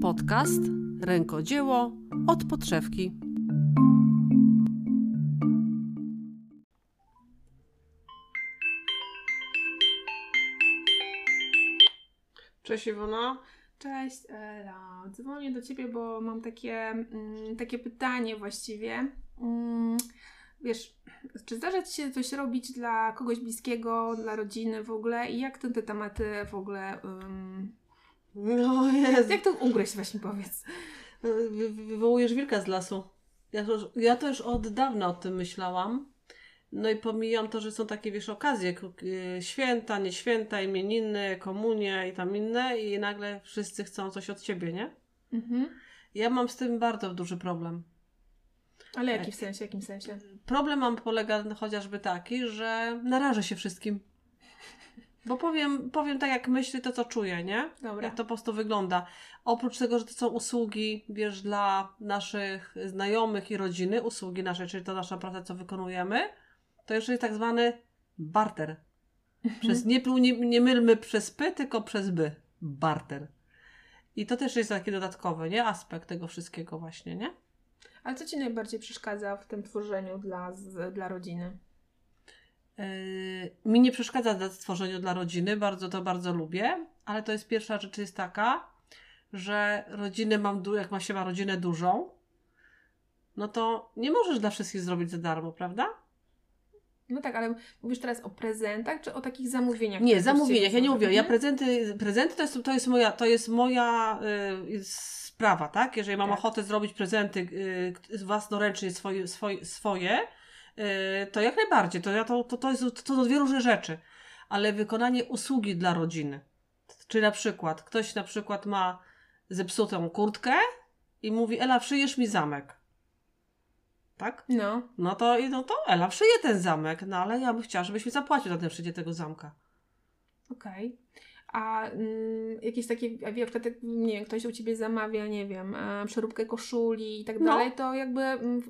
Podcast Rękodzieło od podszewki. Cześć Iwona. Cześć Ela, dzwonię do Ciebie, bo mam takie, mm, takie pytanie właściwie. Mm, wiesz, czy zdarza Ci się coś robić dla kogoś bliskiego, dla rodziny w ogóle i jak ty te tematy w ogóle... Um, No jest. jak to ugryźć właśnie powiedz? Wy- wy- Wywołujesz wilka z lasu. Ja to, już- ja to już od dawna o tym myślałam. No i pomijam to, że są takie, wiesz, okazje, y, święta, nie święta, imieniny, komunie i tam inne i nagle wszyscy chcą coś od ciebie, nie? Mhm. Ja mam z tym bardzo duży problem. Ale jaki w sensie, jakim sensie? Problem mam polega chociażby taki, że narażę się wszystkim. Bo powiem, powiem tak, jak myślę, to co czuję, nie? Dobra. Jak to po prostu wygląda. Oprócz tego, że to są usługi, wiesz, dla naszych znajomych i rodziny, usługi nasze, czyli to nasza praca, co wykonujemy, to jeszcze jest tak zwany barter. Przez, nie, nie, nie mylmy przez py, tylko przez by. Barter. I to też jest taki dodatkowy, nie? Aspekt tego wszystkiego właśnie, nie? Ale co Ci najbardziej przeszkadza w tym tworzeniu dla, z, dla rodziny? Yy, mi nie przeszkadza dla stworzeniu dla rodziny, bardzo to bardzo lubię, ale to jest pierwsza rzecz jest taka, że rodzinę mam, jak ma się ma rodzinę dużą, no to nie możesz dla wszystkich zrobić za darmo, prawda? No tak, ale mówisz teraz o prezentach, czy o takich zamówieniach? Nie, zamówieniach, ja nie mówię, ja prezenty, prezenty to jest, to jest moja, to jest moja y, sprawa, tak? Jeżeli mam Tak. ochotę zrobić prezenty y, własnoręcznie swoje, swoje, swoje y, to jak najbardziej, to, ja to, to, to, jest, to, to dwie różne rzeczy, ale wykonanie usługi dla rodziny, czy na przykład ktoś na przykład ma zepsutą kurtkę i mówi, Ela, szyjesz mi zamek. Tak? No, No to, no to Ela szyje ten zamek, no ale ja bym chciała, żebyś mi zapłacił za ten szycie tego zamka. Okej. A mm, jakieś takie, a wie, jak, nie wiem, ktoś u Ciebie zamawia, nie wiem, e, przeróbkę koszuli i tak No. dalej, to jakby mm,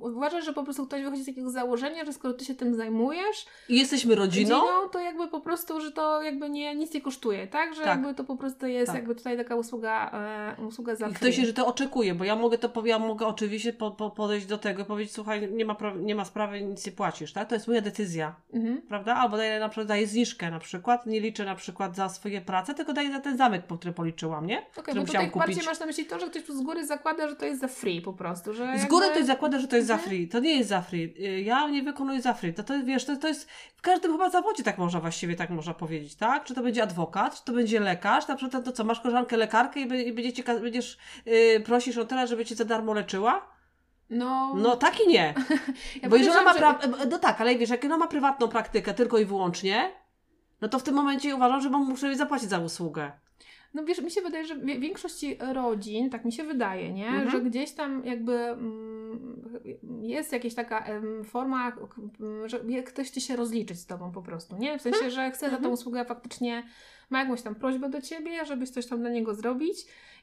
uważasz, że po prostu ktoś wychodzi z takiego założenia, że skoro Ty się tym zajmujesz, I jesteśmy rodziną. to jakby po prostu, że to jakby nie, nic nie kosztuje, tak? Że Tak. jakby to po prostu jest Tak. jakby tutaj taka usługa, e, usługa za I ktoś się, że to oczekuje, bo ja mogę to ja mogę oczywiście po, po, podejść do tego i powiedzieć, słuchaj, nie ma, pra- nie ma sprawy, nic nie płacisz, tak? To jest moja decyzja, Mhm. prawda? Albo daję na przykład daję zniżkę na przykład, nie liczę na przykład za swoje prace, tylko daję za ten zamek, po który policzyłam, nie? Okej, który bo tutaj kupić. bardziej masz na myśli to, że ktoś tu z góry zakłada, że to jest za free po prostu, że Z góry ktoś zakłada, że to jest za Mhm. free. To nie jest za free. Y, Ja nie wykonuję za free. To, to wiesz, to, to jest w każdym chyba zawodzie tak można właściwie tak można powiedzieć, tak? Czy to będzie adwokat, czy to będzie lekarz, na przykład to co, masz koleżankę lekarkę i, i będziecie, będziesz, yy, prosisz o tyle, żeby cię za darmo leczyła? No, No tak i nie. ja Bo jeżeli ona ma, pra- e, no tak, ale wiesz, jak ona ma prywatną praktykę tylko i wyłącznie, no to w tym momencie uważam, że muszę zapłacić za usługę. No wiesz, mi się wydaje, że w większości rodzin, tak mi się wydaje, nie? Mhm. Że gdzieś tam jakby mm, jest jakaś taka em, forma, że ktoś chce się rozliczyć z Tobą po prostu, nie? W sensie, że chce za tą Mhm. usługę faktycznie, ma jakąś tam prośbę do Ciebie, żebyś coś tam dla niego zrobić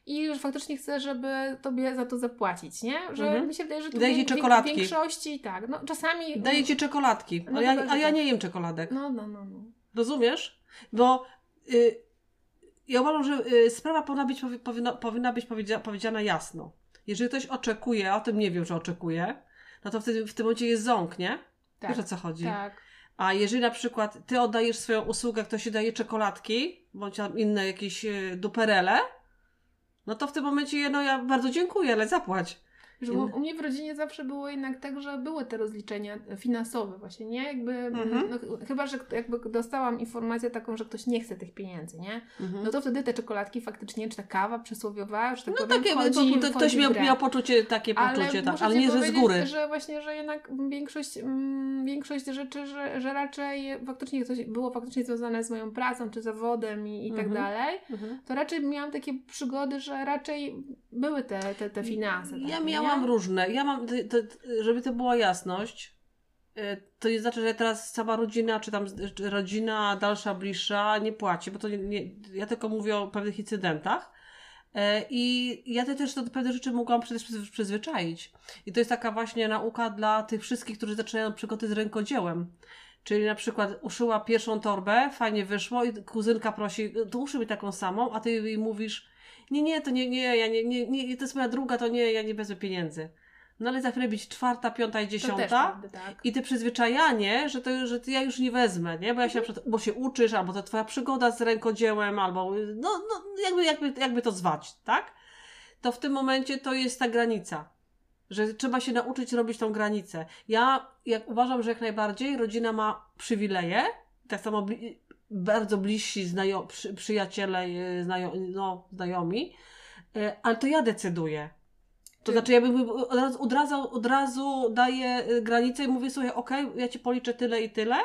i że faktycznie chce, żeby Tobie za to zapłacić, nie? Że Mhm. mi się wydaje, że to Daje w w większości tak, no czasami... Daję ci czekoladki, No a, ja, chyba, że a ja tak. nie jem czekoladek. No, no, no, no. Rozumiesz? Bo y, ja uważam, że y, sprawa powinna być, powi- powinna, powinna być powiedzia, powiedziana jasno. Jeżeli ktoś oczekuje, a o tym nie wiem, że oczekuje, no to wtedy w tym momencie jest ząg, nie? Tak, Wiesz o co chodzi? tak. A jeżeli na przykład ty oddajesz swoją usługę, ktoś ci daje czekoladki, bądź tam inne jakieś y, duperele, no to w tym momencie, no ja bardzo dziękuję, ale zapłać. Że u, u mnie w rodzinie zawsze było jednak tak, że były te rozliczenia finansowe właśnie, nie? Jakby, Mhm. no, ch- chyba, że jakby dostałam informację taką, że ktoś nie chce tych pieniędzy, nie? Mhm. No to wtedy te czekoladki faktycznie, czy ta kawa przysłowiowa, że tak No powiem, takie, wchodzi, to, ktoś miał, miał poczucie, takie poczucie, tak, ale ci nie, że z góry. że właśnie, że jednak większość, mm, większość rzeczy, że, że raczej faktycznie coś było faktycznie związane z moją pracą, czy zawodem i, i tak Mhm. dalej, Mhm. to raczej miałam takie przygody, że raczej były te, te, te finanse. Ja takie, miałam nie? różne. Ja mam, to, to, żeby to była jasność, y, to nie znaczy, że teraz cała rodzina, czy tam rodzina dalsza, bliższa nie płaci, bo to nie, nie, ja tylko mówię o pewnych incydentach. E, I ja te też do pewnych rzeczy mogłam przecież przyzwy- przyzwyczaić. I to jest taka właśnie nauka dla tych wszystkich, którzy zaczynają przygody z rękodziełem. Czyli na przykład uszyła pierwszą torbę, fajnie wyszło i kuzynka prosi, to uszyj mi taką samą, a ty jej mówisz, nie, nie, to nie, nie, ja nie, nie, nie, to jest moja druga, to nie, ja nie wezmę pieniędzy. No ale za chwilę być czwarta, piąta i dziesiąta prawda, tak. i te przyzwyczajanie, że to, że to ja już nie wezmę, nie? Bo ja się na przykład, bo się uczysz, albo to twoja przygoda z rękodziełem, albo no, no jakby, jakby, jakby to zwać, tak? To w tym momencie to jest ta granica. Że trzeba się nauczyć robić tą granicę. Ja jak uważam, że jak najbardziej rodzina ma przywileje, tak samo bardzo bliżsi znajo, przy, przyjaciele, e, znajo, no, znajomi, e, ale to ja decyduję. To Czy- znaczy, ja bym od razu, od razu, od razu daję y, granicę i mówię, słuchaj, okej, ja ci policzę tyle i tyle,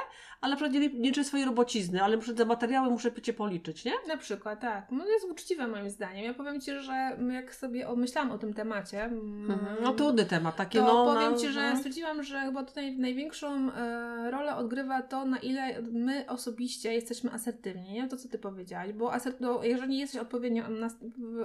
ale na przykład nie, liczę swojej robocizny, ale muszę te materiały muszę cię policzyć, nie? Na przykład, tak. No to jest uczciwe moim zdaniem. Ja powiem Ci, że jak sobie myślałam o tym temacie, mm, No trudny temat, takie to no... powiem no, Ci, że no. stwierdziłam, że chyba tutaj największą e, rolę odgrywa to, na ile my osobiście jesteśmy asertywni, nie? To, co Ty powiedziałaś, bo asert, no, jeżeli jesteś odpowiednio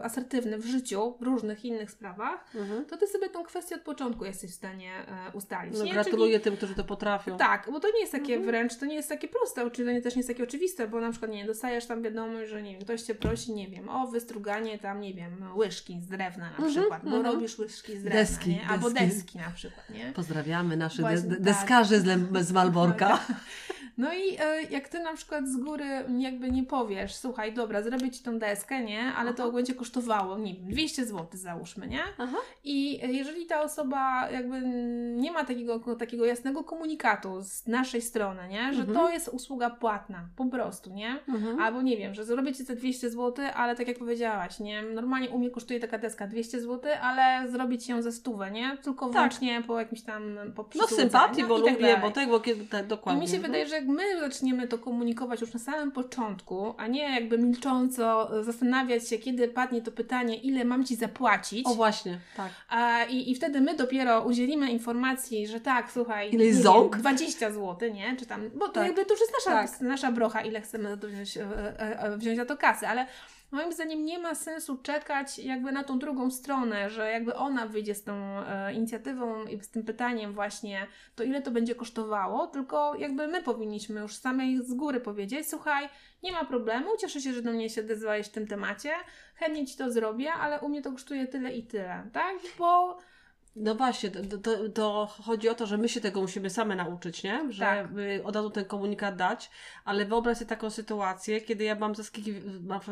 asertywny w życiu, w różnych innych sprawach, Mhm. to Ty sobie tą kwestię od początku jesteś w stanie e, ustalić, No, gratuluję tym, którzy to potrafią. Czyli, tak, bo to nie jest takie Mhm. wręcz, to nie jest takie proste, oczywiście też nie jest takie oczywiste, bo na przykład, nie dostajesz tam wiadomość, że nie wiem, ktoś Cię prosi, nie wiem, o wystruganie tam, nie wiem, łyżki z drewna na Mhm, przykład, bo mhm. robisz łyżki z drewna, Deski, nie? Albo deski. deski na przykład, nie? Pozdrawiamy naszych Właśnie, tak. z, z Malborka. No i e, jak ty na przykład z góry jakby nie powiesz, słuchaj, dobra, zrobię ci tą deskę, nie? Ale to będzie kosztowało, nie wiem, 200 zł załóżmy, nie? Aha. I e, jeżeli ta osoba jakby nie ma takiego, takiego jasnego komunikatu z naszej strony, nie? Że Mhm. to jest usługa płatna, po prostu, nie? Mhm. Albo nie wiem, że zrobię ci te 200 zł, ale tak jak powiedziałaś, nie? Normalnie u mnie kosztuje taka deska 200 zł, ale zrobię ci ją za stówę, nie? Tylko Tak. wyłącznie po jakimś tam po No sympatii, no bo i tak lubię, dalej. bo tak, kiedy, tak, I dokładnie. mi się Mhm. wydaje, że jak my zaczniemy to komunikować już na samym początku, a nie jakby milcząco e, zastanawiać się, kiedy padnie to pytanie, ile mam ci zapłacić, O właśnie, tak. a, i, i wtedy my dopiero udzielimy informacji, że tak, słuchaj, Ile jest nie ząg? Wiem, 20 zł, nie? Czy tam, bo to Tak. jakby to już jest nasza, Tak. nasza brocha, ile chcemy wziąć, e, e, wziąć za to kasy, ale moim zdaniem nie ma sensu czekać jakby na tą drugą stronę, że jakby ona wyjdzie z tą e, inicjatywą i z tym pytaniem właśnie, to ile to będzie kosztowało, tylko jakby my powinniśmy już samej z góry powiedzieć, słuchaj, nie ma problemu, cieszę się, że do mnie się odezwałeś w tym temacie, chętnie Ci to zrobię, ale u mnie to kosztuje tyle i tyle, tak? Bo No właśnie, to, to, to chodzi o to, że my się tego musimy same nauczyć, nie? Że Tak. od razu ten komunikat dać, ale wyobraź sobie taką sytuację, kiedy ja byłam, zaskiki,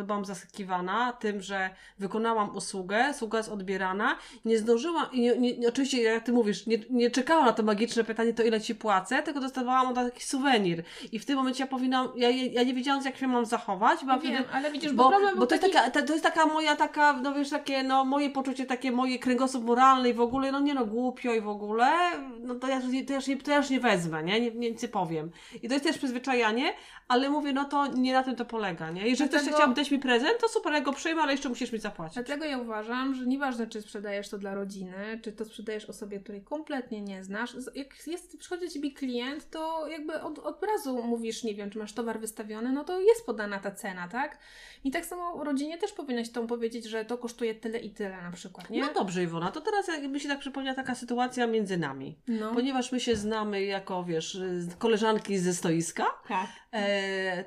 byłam zaskakiwana tym, że wykonałam usługę, usługa jest odbierana, nie zdążyłam, i nie, nie, oczywiście jak Ty mówisz, nie, nie czekałam na to magiczne pytanie, to ile Ci płacę, tylko dostawałam od taki suwenir i w tym momencie ja powinnam, ja, ja nie wiedziałam jak się mam zachować, bo wtedy ale widzisz, bo, bo, problem bo to, taki... jest taka, to, to jest taka moja taka, no wiesz, takie no moje poczucie, takie moje kręgosłup moralny i w ogóle, no nie no, głupio i w ogóle, no to ja, już nie- to ja, już, nie, to ja już nie wezmę, nie? nie? Nie, nie powiem. I to jest też przyzwyczajanie, ale mówię, no to nie na tym to polega, nie? Jeżeli Dlatego- ktoś chciałby dać mi prezent, to super, ja go przyjmę, ale jeszcze musisz mi zapłacić. Dlatego ja uważam, że nieważne, czy sprzedajesz to dla rodziny, czy to sprzedajesz osobie, której kompletnie nie znasz. Jak jest, przychodzi do ciebie klient, to jakby od, od razu mówisz, nie wiem, czy masz towar wystawiony, no to jest podana ta cena, tak? I tak samo rodzinie też powinnaś tą powiedzieć, że to kosztuje tyle i tyle na przykład, nie? No dobrze, Iwona, to teraz jakby się tak przypomniała taka sytuacja między nami. No. Ponieważ my się znamy jako, wiesz, koleżanki ze stoiska, Tak. e,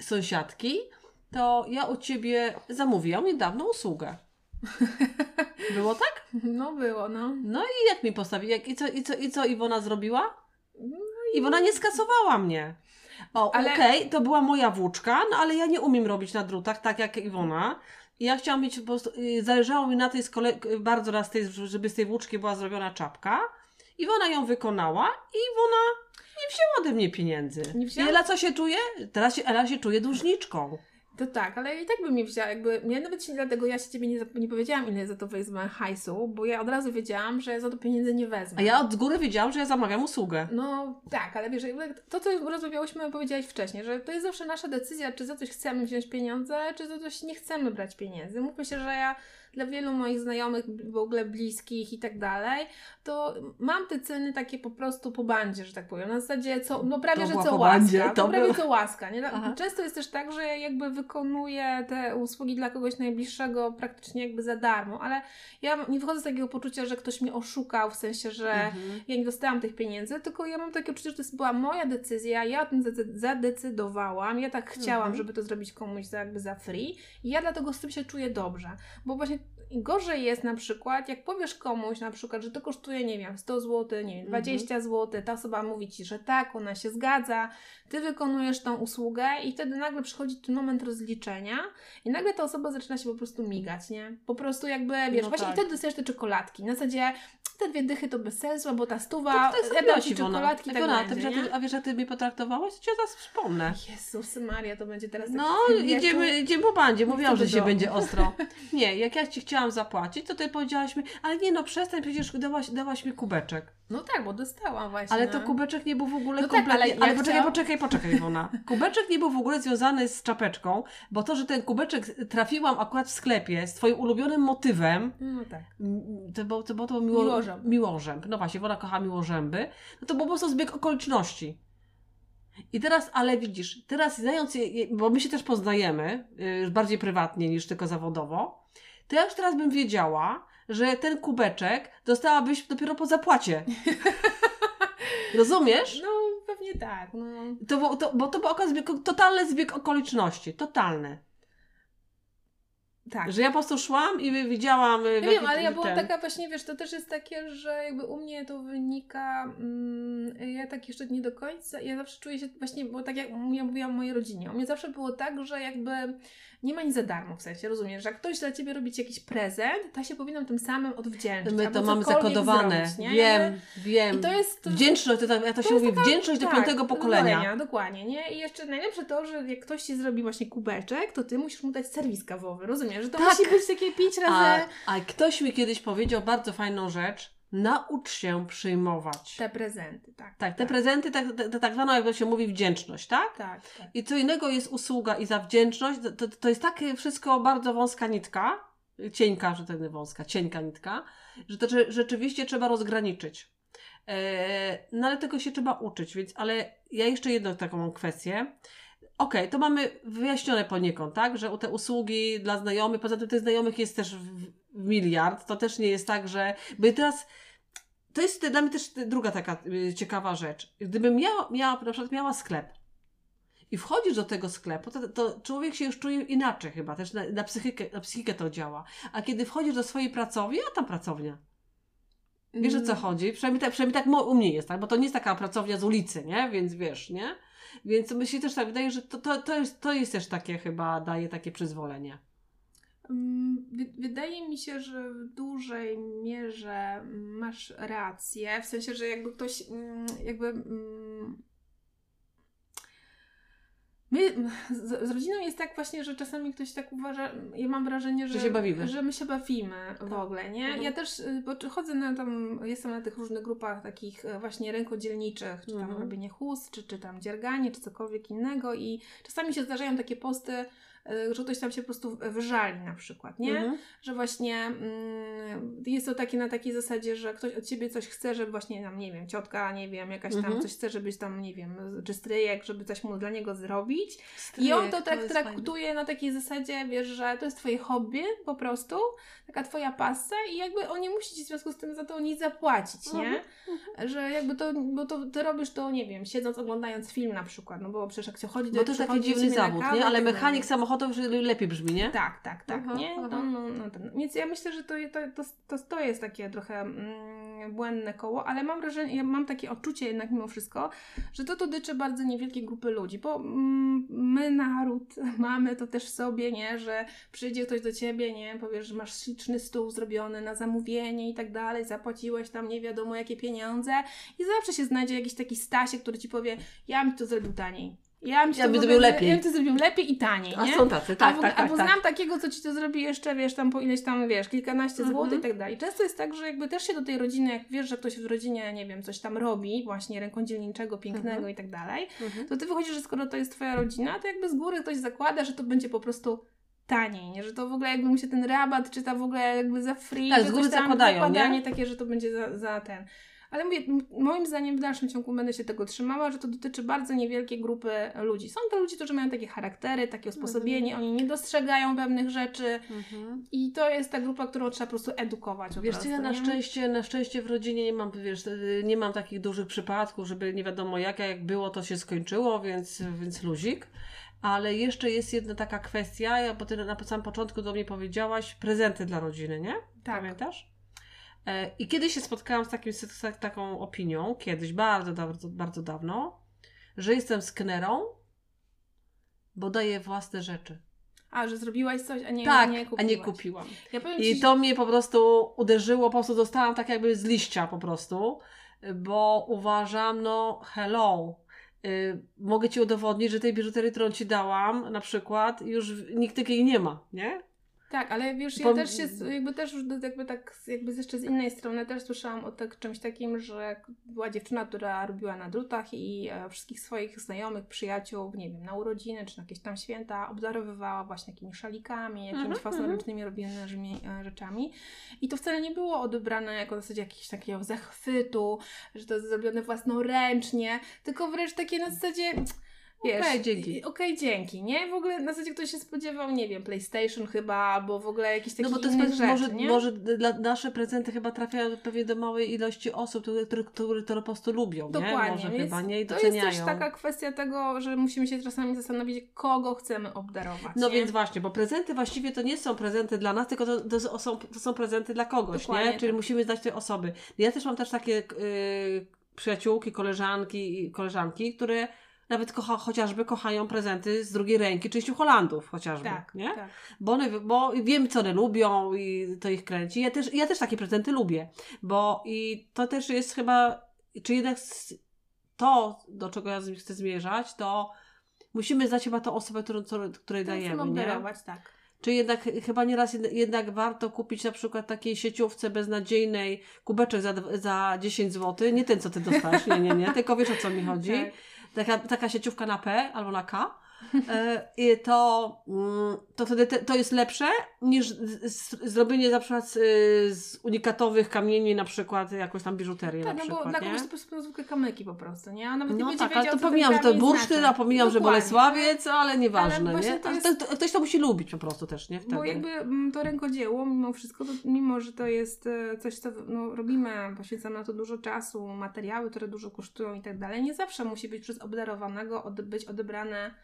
sąsiadki, to ja u Ciebie zamówiłam niedawno usługę. Było tak? No było, no. No i jak mi postawi? Jak, i, co, i, co, I co Iwona zrobiła? No Iwona nie skasowała mnie. O, Ale- okej, to była moja włóczka, no ale ja nie umiem robić na drutach tak jak Iwona. Ja chciałam mieć po prostu, y, zależało mi na tej z kole, bardzo raz, tej, żeby z tej włóczki była zrobiona czapka. Iwona ją wykonała i Iwona nie wzięła ode mnie pieniędzy. Nie wzięła? I Ela co się czuje? Teraz się, Ela się czuje dłużniczką. To tak, ale i tak bym nie wzięła, jakby, ja nawet się, dlatego ja się Ciebie nie, nie powiedziałam, ile za to wezmę hajsu, bo ja od razu wiedziałam, że za to pieniędzy nie wezmę. A ja od góry wiedziałam, że ja zamawiam usługę. No tak, ale wiesz, to co rozmawiałyśmy, powiedziałaś wcześniej, że to jest zawsze nasza decyzja, czy za coś chcemy wziąć pieniądze, czy za coś nie chcemy brać pieniędzy. Mówmy się, że ja dla wielu moich znajomych, w ogóle bliskich i tak dalej, to mam te ceny takie po prostu po bandzie, że tak powiem. Na zasadzie co, no prawie, że co łaska. to to prawie była- co łaska. Nie? Aha. Często jest też tak, że ja jakby wykonuję te usługi dla kogoś najbliższego praktycznie jakby za darmo, ale ja nie wychodzę z takiego poczucia, że ktoś mnie oszukał, w sensie, że Mhm. ja nie dostałam tych pieniędzy, tylko ja mam takie uczucie, że to jest- była moja decyzja, ja o tym zade- zadecydowałam, ja tak chciałam, Mhm. żeby to zrobić komuś za, jakby za free i ja dlatego z tym się czuję dobrze, bo właśnie gorzej jest na przykład, jak powiesz komuś na przykład, że to kosztuje, nie wiem, 100 zł, nie wiem, Mhm. 20 zł, ta osoba mówi Ci, że tak, ona się zgadza, Ty wykonujesz tą usługę i wtedy nagle przychodzi ten moment rozliczenia i nagle ta osoba zaczyna się po prostu migać, nie? Po prostu jakby, wiesz, No właśnie tak. i wtedy dostajesz te czekoladki. Na zasadzie te dwie dychy to bez sensu, bo ta stuwa, To, to jest ja dam Ci czekoladki tak Iwona, będzie, ty, a wiesz, jak ty mnie potraktowałaś? To cię zaraz przypomnę. Jezus Maria, to będzie teraz No, idziemy, wieku. idziemy po bandzie. Mówiłam, że domu. będzie ostro. Nie, jak ja Ci chciałam zapłacić, to Ty powiedziałaś mi, ale nie no, przestań, przecież dałaś, dałaś mi kubeczek. No tak, bo dostałam właśnie. Ale to no. kubeczek nie był w ogóle No tak, kompletnie... ale ja ale poczekaj, chciałam- poczekaj, poczekaj, Iwona. Kubeczek nie był w ogóle związany z czapeczką, bo to, że ten kubeczek trafiłam akurat w sklepie z Twoim ulubionym motywem, No tak. To było to, było to miło, Miłożęb. miłożęb. No właśnie, Wola kocha miłożęby. No to był po prostu zbieg okoliczności. I teraz, ale widzisz, teraz znając bo my się też poznajemy, y, bardziej prywatnie niż tylko zawodowo, to ja już teraz bym wiedziała, że ten kubeczek dostałabyś dopiero po zapłacie. Rozumiesz? No pewnie tak, no. To, było- to, bo to był zbieg, totalny zbieg okoliczności. Totalny. Tak. Że ja po prostu szłam i widziałam... w Ja wiem, jaki- ale ja byłam ten- taka właśnie, wiesz, to też jest takie, że jakby u mnie to wynika, mm, ja tak jeszcze nie do końca, ja zawsze czuję się właśnie, bo tak jak ja mówiłam mojej rodzinie, u mnie zawsze było tak, że jakby nie ma nic za darmo w sensie, rozumiesz, że jak ktoś dla Ciebie robi Ci jakiś prezent, to ja się powinnam tym samym odwdzięczyć. My to mamy zakodowane. zrobić, wiem, wiem. I to jest... To, Wdzięczność, to, tak- jak to się to jest mówi, wdzięczność do tak, piątego pokolenia. Dokładnie, nie? I jeszcze najlepsze to, że jak ktoś Ci zrobi właśnie kubeczek, to Ty musisz mu dać serwis kawowy, rozumiesz? Że to Tak. musi być takie pięć A, razy... a ktoś mi kiedyś powiedział bardzo fajną rzecz. Naucz się przyjmować. Te prezenty, tak. Tak, te prezenty, tak, tak, tak zwaną, jak to się mówi, wdzięczność, tak? Tak, tak. I co innego jest usługa i za wdzięczność, to, to, jest takie wszystko bardzo wąska nitka, cienka, że to nie wąska, cienka nitka, że to rzeczywiście trzeba rozgraniczyć. E, no ale tego się trzeba uczyć, więc, ale ja jeszcze jedną taką kwestię. Okej, to mamy wyjaśnione poniekąd, tak, że te usługi dla znajomych, poza tym tych znajomych jest też miliard, to też nie jest tak, że, i teraz to jest dla mnie też druga taka y, ciekawa rzecz. Gdybym miała, miała, na przykład miała sklep i wchodzisz do tego sklepu, to, to człowiek się już czuje inaczej chyba, też na, na, psychikę, na psychikę to działa. A kiedy wchodzisz do swojej pracowni, a tam pracownia. Wiesz o co Mm. chodzi? Przynajmniej tak, przynajmniej tak u mnie jest, tak? bo to nie jest taka pracownia z ulicy, nie? Więc wiesz, nie? Więc mi się też tak wydaje, że to, to, to, jest, to jest też takie chyba, daje takie przyzwolenie. Mm, wy- Wydaje mi się, że w dużej mierze masz rację, w sensie, że jakby ktoś mm, jakby mm, my z, z rodziną jest tak właśnie, że czasami ktoś tak uważa, ja mam wrażenie, że, Że się bawimy. że my się bawimy w ogóle, nie? Mhm. Ja też y, bo chodzę na tam, jestem na tych różnych grupach takich e, właśnie rękodzielniczych, czy tam Mhm. robienie chust, czy, czy tam dzierganie, czy cokolwiek innego i czasami się zdarzają takie posty, że ktoś tam się po prostu wyżali na przykład, nie? Mhm. że właśnie mm, jest to takie na takiej zasadzie, że ktoś od ciebie coś chce, żeby właśnie tam, nie wiem, ciotka, nie wiem, jakaś tam Mhm. coś chce, żebyś tam, nie wiem, czy stryjek, żeby coś mu dla niego zrobić. I Stryjek, on to tak jest traktuje na takiej zasadzie, wiesz, że to jest twoje hobby po prostu, taka twoja pasja i jakby on nie musi ci w związku z tym za to nic zapłacić, nie? Mhm. Że jakby to, bo to ty robisz to, nie wiem, siedząc, oglądając film na przykład, no bo przecież jak się chodzi do Bo to jest taki dziwny zawód, kawę nie? i Ale mechanik dalej. Samochodowy już lepiej brzmi, nie? Tak, tak, tak, Aha, nie? aha. To, no, no, ten. Więc ja myślę, że to, to, to, to, to jest takie trochę mm, błędne koło, ale mam wrażenie, ja mam takie odczucie jednak mimo wszystko, że to dotyczy bardzo niewielkiej grupy ludzi, bo mm, my naród mamy to też w sobie, nie? Że przyjdzie ktoś do ciebie, nie? Powiesz, że masz śliczny stół zrobiony na zamówienie i tak dalej, zapłaciłeś tam nie wiadomo jakie pieniądze i zawsze się znajdzie jakiś taki Stasiek, który ci powie, ja bym to zrobił taniej. Ja bym, ci Ja bym zrobił lepiej. Ja bym to zrobił lepiej i taniej, A nie? są tacy, tak, albo, tak, tak. albo tak. znam takiego, co ci to zrobi jeszcze, wiesz, tam po ileś tam, wiesz, kilkanaście Mhm. złotych i tak dalej. Często jest tak, że jakby też się do tej rodziny, jak wiesz, że ktoś w rodzinie, nie wiem, coś tam robi, właśnie rękodzielniczego, pięknego Mhm. i tak dalej, Mhm. to ty wychodzisz, że skoro to jest twoja rodzina, to jakby z góry ktoś zakłada, że to będzie po prostu taniej, nie? Że to w ogóle jakby mu się ten rabat czyta w ogóle jakby za free. Tak, z góry zakładają, zakładanie nie? takie, że to będzie za, za ten. Ale mówię, moim zdaniem w dalszym ciągu będę się tego trzymała, że to dotyczy bardzo niewielkiej grupy ludzi. Są to ludzie, którzy mają takie charaktery, takie usposobienie, Mhm. oni nie dostrzegają pewnych rzeczy Mhm. i to jest ta grupa, którą trzeba po prostu edukować. po Wiesz, prostu, ja na nie? szczęście, na szczęście w rodzinie nie mam, wiesz, y, nie mam takich dużych przypadków, żeby nie wiadomo jak, jak było, to się skończyło, więc, więc luzik. Ale jeszcze jest jedna taka kwestia, bo ty na samym początku do mnie powiedziałaś, prezenty dla rodziny, nie? Tak. Pamiętasz? E, I kiedyś się spotkałam z, takim, z tak- taką opinią, kiedyś, bardzo, bardzo, bardzo dawno, że jestem sknerą, bo daję własne rzeczy. A, że zrobiłaś coś, a nie, tak, nie a kupiłaś. nie kupiłam. Ja I ci, to mnie po prostu uderzyło, po prostu dostałam tak jakby z liścia po prostu, bo uważam, no hello, y, mogę Ci udowodnić, że tej biżuterii, którą Ci dałam na przykład, już nikt takiej nie ma, nie? Tak, ale wiesz, ja Bo- też się, jakby też jakby tak, jakby jeszcze z innej strony też słyszałam o tak, czymś takim, że była dziewczyna, która robiła na drutach i e, wszystkich swoich znajomych, przyjaciół, nie wiem, na urodziny czy na jakieś tam święta obdarowywała właśnie jakimiś szalikami, jakimiś Mhm, własnoręcznymi robionymi e, rzeczami. I to wcale nie było odebrane jako w zasadzie jakiegoś takiego zachwytu, że to jest zrobione własnoręcznie, tylko wręcz takie na zasadzie... Okej, dzięki. Okej, dzięki, nie? W ogóle na zasadzie ktoś się spodziewał, nie wiem, PlayStation chyba, albo w ogóle jakiś taki No bo to jest, rzeczy, może, nie? może dla, nasze prezenty chyba trafiają pewnie do małej ilości osób, które, które, które to po prostu lubią, nie? Dokładnie, Może więc chyba, nie? I to doceniają. jest też taka kwestia tego, że musimy się czasami zastanowić, kogo chcemy obdarować. No nie? więc właśnie, bo prezenty właściwie to nie są prezenty dla nas, tylko to, to, są, to są prezenty dla kogoś, Dokładnie nie? Czyli tak. musimy znać te osoby. Ja też mam też takie y, przyjaciółki, koleżanki i koleżanki, które nawet kocha, chociażby kochają prezenty z drugiej ręki, czyli Holandów chociażby, tak, nie? tak. Bo, one, bo wiem, co one lubią i to ich kręci. Ja też, ja też takie prezenty lubię, bo i to też jest chyba, czy jednak to, do czego ja chcę zmierzać, to musimy znać chyba tą osobę, którą, której To dajemy, nie? obdarować, tak. Czy jednak chyba nieraz jed- jednak warto kupić na przykład takiej sieciówce beznadziejnej kubeczek za, za 10 zł, nie ten, co ty dostałeś, nie, nie, nie, tylko wiesz o co mi chodzi. Tak. Taka, taka sieciówka na P albo na K. E, to, mm, to wtedy te, to jest lepsze niż z, z, zrobienie na przykład z, z unikatowych kamieni na przykład jakąś tam biżuterię Tak, na no przykład, bo dla nie? kogoś to po prostu zwykłe kamyki po prostu, nie? A nawet nie No będzie tak, ale wiedział, to pomijam, że to bursztyn, znaczy. a pomijam, że. Bolesławiec, ale nieważne, Ale nie? to Ale jest- to, to, ktoś to musi lubić po prostu też, nie? Wtedy. Bo jakby mm, to rękodzieło, mimo wszystko, to, mimo że to jest e, coś, co no, robimy, poświęcamy na to dużo czasu, materiały, które dużo kosztują i tak dalej, nie zawsze musi być przez obdarowanego od, być odebrane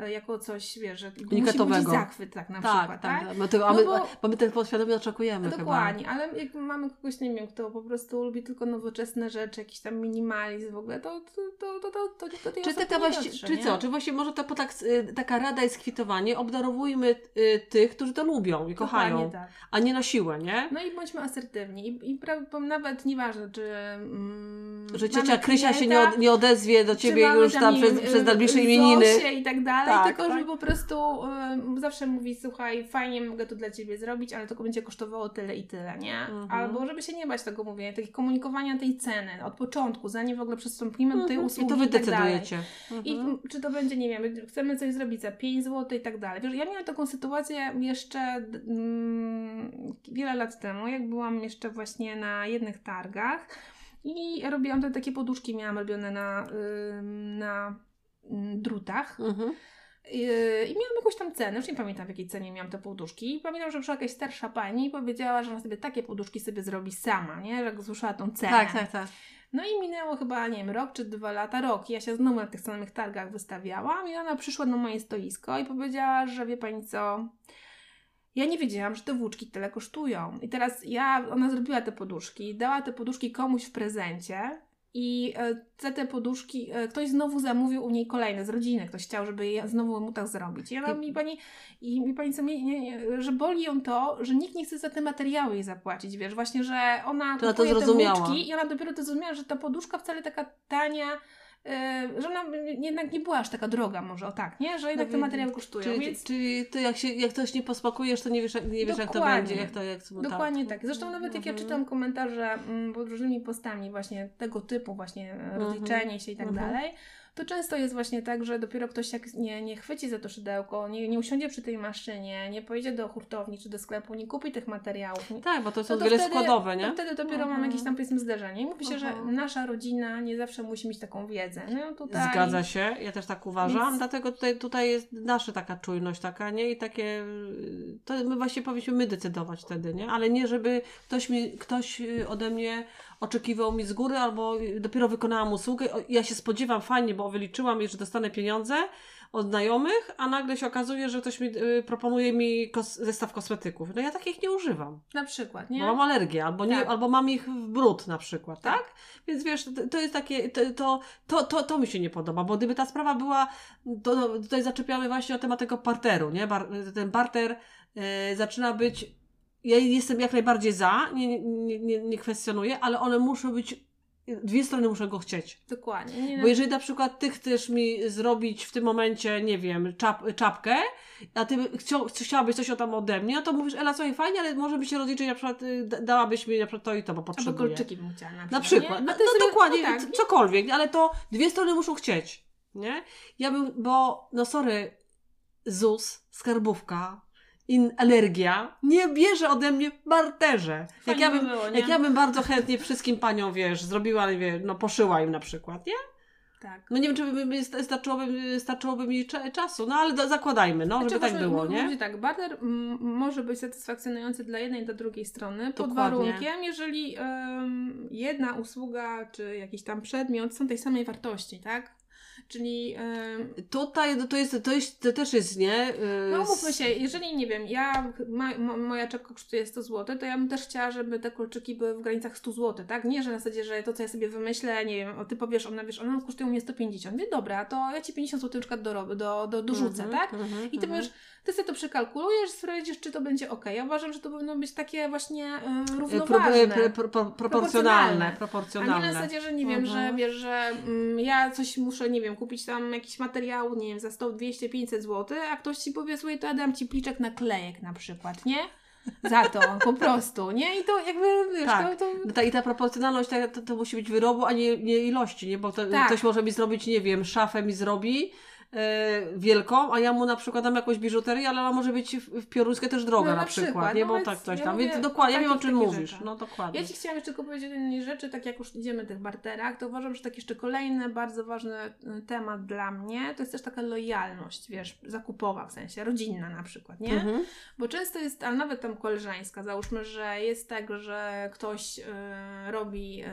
jako coś, wiesz, że musi budzić zachwyt, tak na tak, przykład, tak? tak. Tego, a No my, bo- bo my tego podświadomie oczekujemy Dokładnie, ale jak mamy kogoś, nie wiem, kto po prostu lubi tylko nowoczesne rzeczy, jakiś tam minimalizm w ogóle, to to, to, to, to, to, to tej chyba. Czy, taka nie właśnie, dotrze, czy nie? co? Czy właśnie może to tak, y, taka rada jest kwitowanie, obdarowujmy y, tych, którzy to lubią i kochają, tak. a nie na siłę, nie? No i bądźmy asertywni. I, i pra, nawet nieważne, czy. Mm, Że ciocia Krysia się nie, klienta, od, nie odezwie do ciebie już tam nie przez, wiem, przez najbliższe y, imieniny. I tak dalej, Tak, tylko tak. żeby po prostu y, zawsze mówić, słuchaj, fajnie mogę to dla ciebie zrobić, ale to będzie kosztowało tyle i tyle, nie? Mhm. Albo żeby się nie bać tego mówienia, takiego komunikowania tej ceny od początku, zanim w ogóle przystąpimy do tej Mhm. usługi I to wy tak dalej. decydujecie. I Mhm. czy to będzie, nie wiem, chcemy coś zrobić za 5 zł i tak dalej. Wiesz, ja miałam taką sytuację jeszcze mm, wiele lat temu, jak byłam jeszcze właśnie na jednych targach i robiłam te takie poduszki, miałam robione na, na drutach. Mhm. I miałam jakąś tam cenę, już nie pamiętam w jakiej cenie miałam te poduszki. I pamiętam, że przyszła jakaś starsza pani i powiedziała, że ona sobie takie poduszki sobie zrobi sama, nie? Że usłyszała tą cenę. Tak, tak, tak. No i minęło chyba, nie wiem, rok czy dwa lata, rok. I ja się znowu na tych samych targach wystawiałam i ona przyszła na moje stoisko i powiedziała, że wie pani co, ja nie wiedziałam, że te włóczki tyle kosztują. I teraz ja, ona zrobiła te poduszki, dała te poduszki komuś w prezencie i e, za te poduszki e, ktoś znowu zamówił u niej kolejne z rodziny. Ktoś chciał, żeby je znowu mu tak zrobić. I ona mi pani, i mi pani co, nie, nie, że boli ją to, że nikt nie chce za te materiały jej zapłacić. Wiesz, właśnie, że ona To ona to kupuje te włóczki i ona dopiero to zrozumiała, że ta poduszka wcale taka tania, że ona jednak nie była aż taka droga może, o tak, nie? Że jednak te No, materiały kosztują, Czyli, więc... czyli ty jak, się, jak ktoś nie posmakujesz, to nie wiesz, jak- nie wiesz jak to będzie. Jak to, jak, no Dokładnie tak. Zresztą nawet jak ja Mhm. czytam komentarze mm, pod różnymi postami właśnie tego typu, właśnie e, rozliczenie się i tak Mhm. dalej, to często jest właśnie tak, że dopiero ktoś jak nie, nie chwyci za to szydełko, nie, nie usiądzie przy tej maszynie, nie pojedzie do hurtowni czy do sklepu, nie kupi tych materiałów. Nie, Tak, bo to są to wiele wtedy, składowe, nie? To wtedy dopiero Mhm. mam jakieś tam powiedzmy zderzenie. I mówi się, że Mhm. nasza rodzina nie zawsze musi mieć taką wiedzę. No tutaj... Zgadza się, ja też tak uważam, Więc- dlatego tutaj, tutaj jest nasza taka czujność taka, nie? I takie, to my właśnie powinniśmy my decydować wtedy, nie? Ale nie, żeby ktoś, mi, ktoś y, ode mnie oczekiwał mi z góry albo y, dopiero wykonałam usługę. Ja się spodziewam fajnie, bo wyliczyłam, że dostanę pieniądze od znajomych, a nagle się okazuje, że ktoś mi y, proponuje mi kos zestaw kosmetyków. No ja takich nie używam. Na przykład, Bo nie? mam alergię, albo, nie, Tak. albo mam ich w brud na przykład, tak? Tak. Więc wiesz, to, to jest takie, to, to, to, to, to mi się nie podoba, bo gdyby ta sprawa była, to, to tutaj zaczepiamy właśnie o temat tego parteru, nie? Bar, ten barter e, zaczyna być, ja jestem jak najbardziej za, nie, nie, nie, nie kwestionuję, ale one muszą być, dwie strony muszą go chcieć. Dokładnie. Nie, Bo jeżeli na przykład ty chcesz mi zrobić w tym momencie, nie wiem, czap, czapkę, a ty chciał, chciałabyś coś o tam ode mnie, no to mówisz, Ela, słuchaj, fajnie, ale może by się rozliczyć, na przykład y, da- dałabyś mi na przykład to i to, bo Albo potrzebuję. kolczyki bym chciała na przykład. Na przykład. No, no dokładnie, no tak, cokolwiek, ale to dwie strony muszą chcieć, nie? Ja bym, bo, no sorry, ZUS, skarbówka, in, alergia nie bierze ode mnie barterze. Jak ja, by bym, było, nie? jak ja bym bardzo chętnie wszystkim paniom, wiesz, zrobiła, no poszyła im na przykład, nie? tak. No nie wiem, czy by, by starczyłoby, starczyłoby mi cza- czasu, no ale do, zakładajmy, no, żeby tak było, nie? tak, barter może być satysfakcjonujący dla jednej i dla drugiej strony, pod Dokładnie. warunkiem, jeżeli jedna usługa czy jakiś tam przedmiot są tej samej wartości, tak? Czyli em, Tutaj to, jest, to, jest, to też jest, nie? Yy, No mówmy się, jeżeli nie wiem, ja, ma, mo, moja czapka kosztuje 100 zł, to ja bym też chciała, żeby te kolczyki były w granicach 100 zł, tak? Nie, że na zasadzie, że to co ja sobie wymyślę, nie wiem, ty powiesz, ona wiesz, ona kosztuje mnie 150. Mówię, dobra, to ja ci 50 zł na przykład do, do, do, dorzucę, Mhm, tak? mhm, I ty mhm. powiesz, ty sobie to przekalkulujesz, sprawdzisz, czy to będzie ok. Ja uważam, że to powinno być takie właśnie y, równoważne. e, pro, pro, pro, proporcjonalne. A Proporcjonalne. nie na zasadzie, że nie wiem, Mhm. że wiesz, że mm, ja coś muszę, nie wiem, kupić tam jakiś materiał, nie wiem, za 100, 200, 500 zł, a ktoś ci powie, słuchaj, to ja dam ci pliczek naklejek na przykład, nie? Za to, po prostu, nie? I to jakby, wiesz, Tak. to, to... No ta, I ta proporcjonalność to, to, musi być wyrobu, a nie, nie ilości, nie? Bo to, Tak. ktoś może mi zrobić, nie wiem, szafę mi zrobi wielką, a ja mu na przykład dam jakąś biżuterię, ale ona może być w, piorunkę też droga No, na, na przykład, przykład, nie? no Bo tak coś ja tam. mówię Więc dokładnie, ja wiem o czym mówisz. rzeczach. No dokładnie. Ja Ci chciałam jeszcze tylko powiedzieć o jednej rzeczy, tak jak już idziemy w tych barterach, to uważam, że tak jeszcze kolejny bardzo ważny y, temat dla mnie, to jest też taka lojalność, wiesz, zakupowa w sensie, rodzinna na przykład, nie? Mhm. Bo często jest, ale nawet tam koleżeńska, załóżmy, że jest tak, że ktoś y, robi y,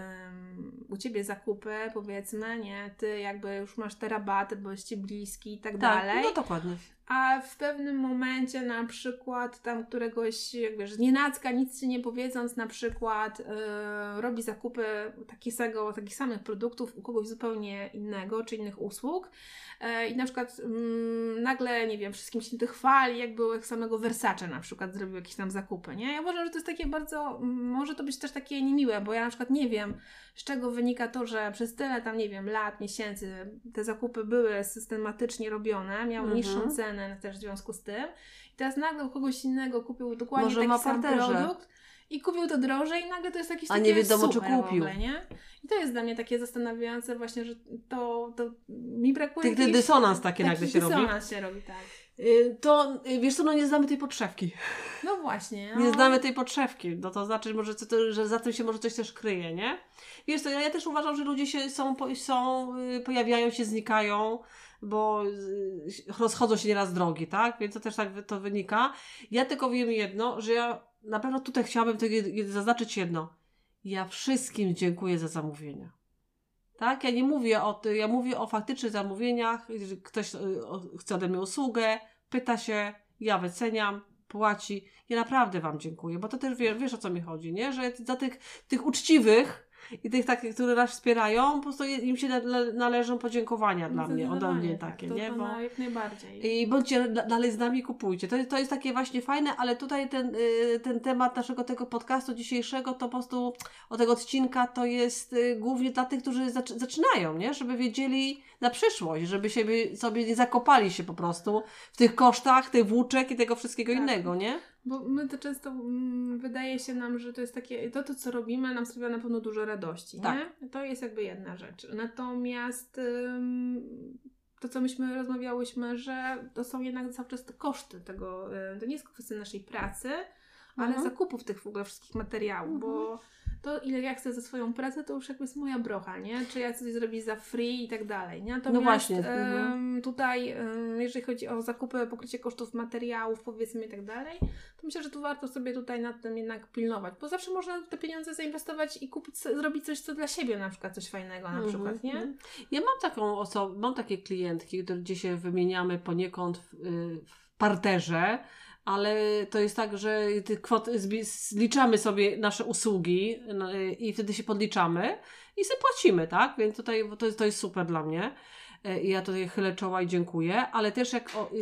u ciebie zakupy, powiedzmy, nie, ty jakby już masz te rabaty, bo jest ci i tak, Tak, dalej, no dokładnie. A w pewnym momencie na przykład tam któregoś, jak wiesz, nienacka, nic ci nie powiedząc, na przykład y, robi zakupy takiego, takich samych produktów u kogoś zupełnie innego, czy innych usług y, i na przykład mm, nagle, nie wiem, wszystkim się tych chwali, jak było jak samego Versace na przykład zrobił jakieś tam zakupy, nie? Ja uważam, że to jest takie bardzo, może to być też takie niemiłe, bo ja na przykład nie wiem, z czego wynika to, że przez tyle tam, nie wiem, lat, miesięcy te zakupy były systematycznie robione, miały Mhm. niższą cenę też w związku z tym. I teraz nagle u kogoś innego kupił dokładnie Może taki sam parterze. produkt i kupił to drożej i nagle to jest jakiś A taki nie wiadomo, czy kupił. Ogóle, nie? I to jest dla mnie takie zastanawiające właśnie, że to, to mi brakuje jakiejś- dysonans taki taki nagle się robi. dysonans się robi, tak. Y, To, y, wiesz co, no nie znamy tej podszewki. No właśnie. Nie no. znamy tej podszewki, no to znaczy, może, co to, że za tym się może coś też kryje, nie? Wiesz co, ja, ja też uważam, że ludzie się są, są y, pojawiają się, znikają, bo rozchodzą się nieraz drogi, tak? Więc to też tak to wynika. Ja tylko wiem jedno, że ja na pewno tutaj chciałabym zaznaczyć jedno. Ja wszystkim dziękuję za zamówienia. Tak? Ja nie mówię o ja mówię o faktycznych zamówieniach, ktoś y, chce ode mnie usługę, pyta się, ja wyceniam, płaci. Ja naprawdę Wam dziękuję, bo to też wie, wiesz o co mi chodzi, nie? Że za tych, tych uczciwych i tych takich, które nas wspierają, po prostu im się nale- należą podziękowania dla mnie, ode mnie tak, takie, to, nie? Bo... jak najbardziej. I bądźcie da- dalej z nami, kupujcie. To, to jest takie właśnie fajne, ale tutaj ten, y, ten temat naszego tego podcastu dzisiejszego, to po prostu o tego odcinka to jest y, głównie dla tych, którzy zac- zaczynają, nie? Żeby wiedzieli na przyszłość, żeby siebie, sobie nie zakopali się po prostu w tych kosztach, tych włóczek i tego wszystkiego Tak. innego, nie? Bo my to często mm, wydaje się nam, że to jest takie, to, to co robimy nam sprawia na pewno dużo radości, Tak. nie? To jest jakby jedna rzecz. Natomiast ym, to, co myśmy rozmawiałyśmy, że to są jednak cały czas te koszty tego, y, to nie jest kwestia naszej pracy, ale Mhm. zakupów tych w ogóle wszystkich materiałów, bo to ile ja chcę za swoją pracę, to już jakby jest moja brocha, nie? Czy ja coś zrobić za free i tak dalej, nie? Natomiast, właśnie, em, mhm. tutaj, jeżeli chodzi o zakupy, pokrycie kosztów materiałów, powiedzmy i tak dalej, to myślę, że tu warto sobie tutaj nad tym jednak pilnować, bo zawsze można te pieniądze zainwestować i kupić, zrobić coś, co dla siebie na przykład, coś fajnego na Mhm, przykład, nie? mhm. Ja mam taką osobę, mam takie klientki, gdzie się wymieniamy poniekąd w, y, w parterze, ale to jest tak, że kwoty, zliczamy sobie nasze usługi no, y, i wtedy się podliczamy i sobie płacimy, tak? Więc tutaj to jest, to jest super dla mnie. Y, I ja tutaj chylę czoła i dziękuję, ale też jak o, y,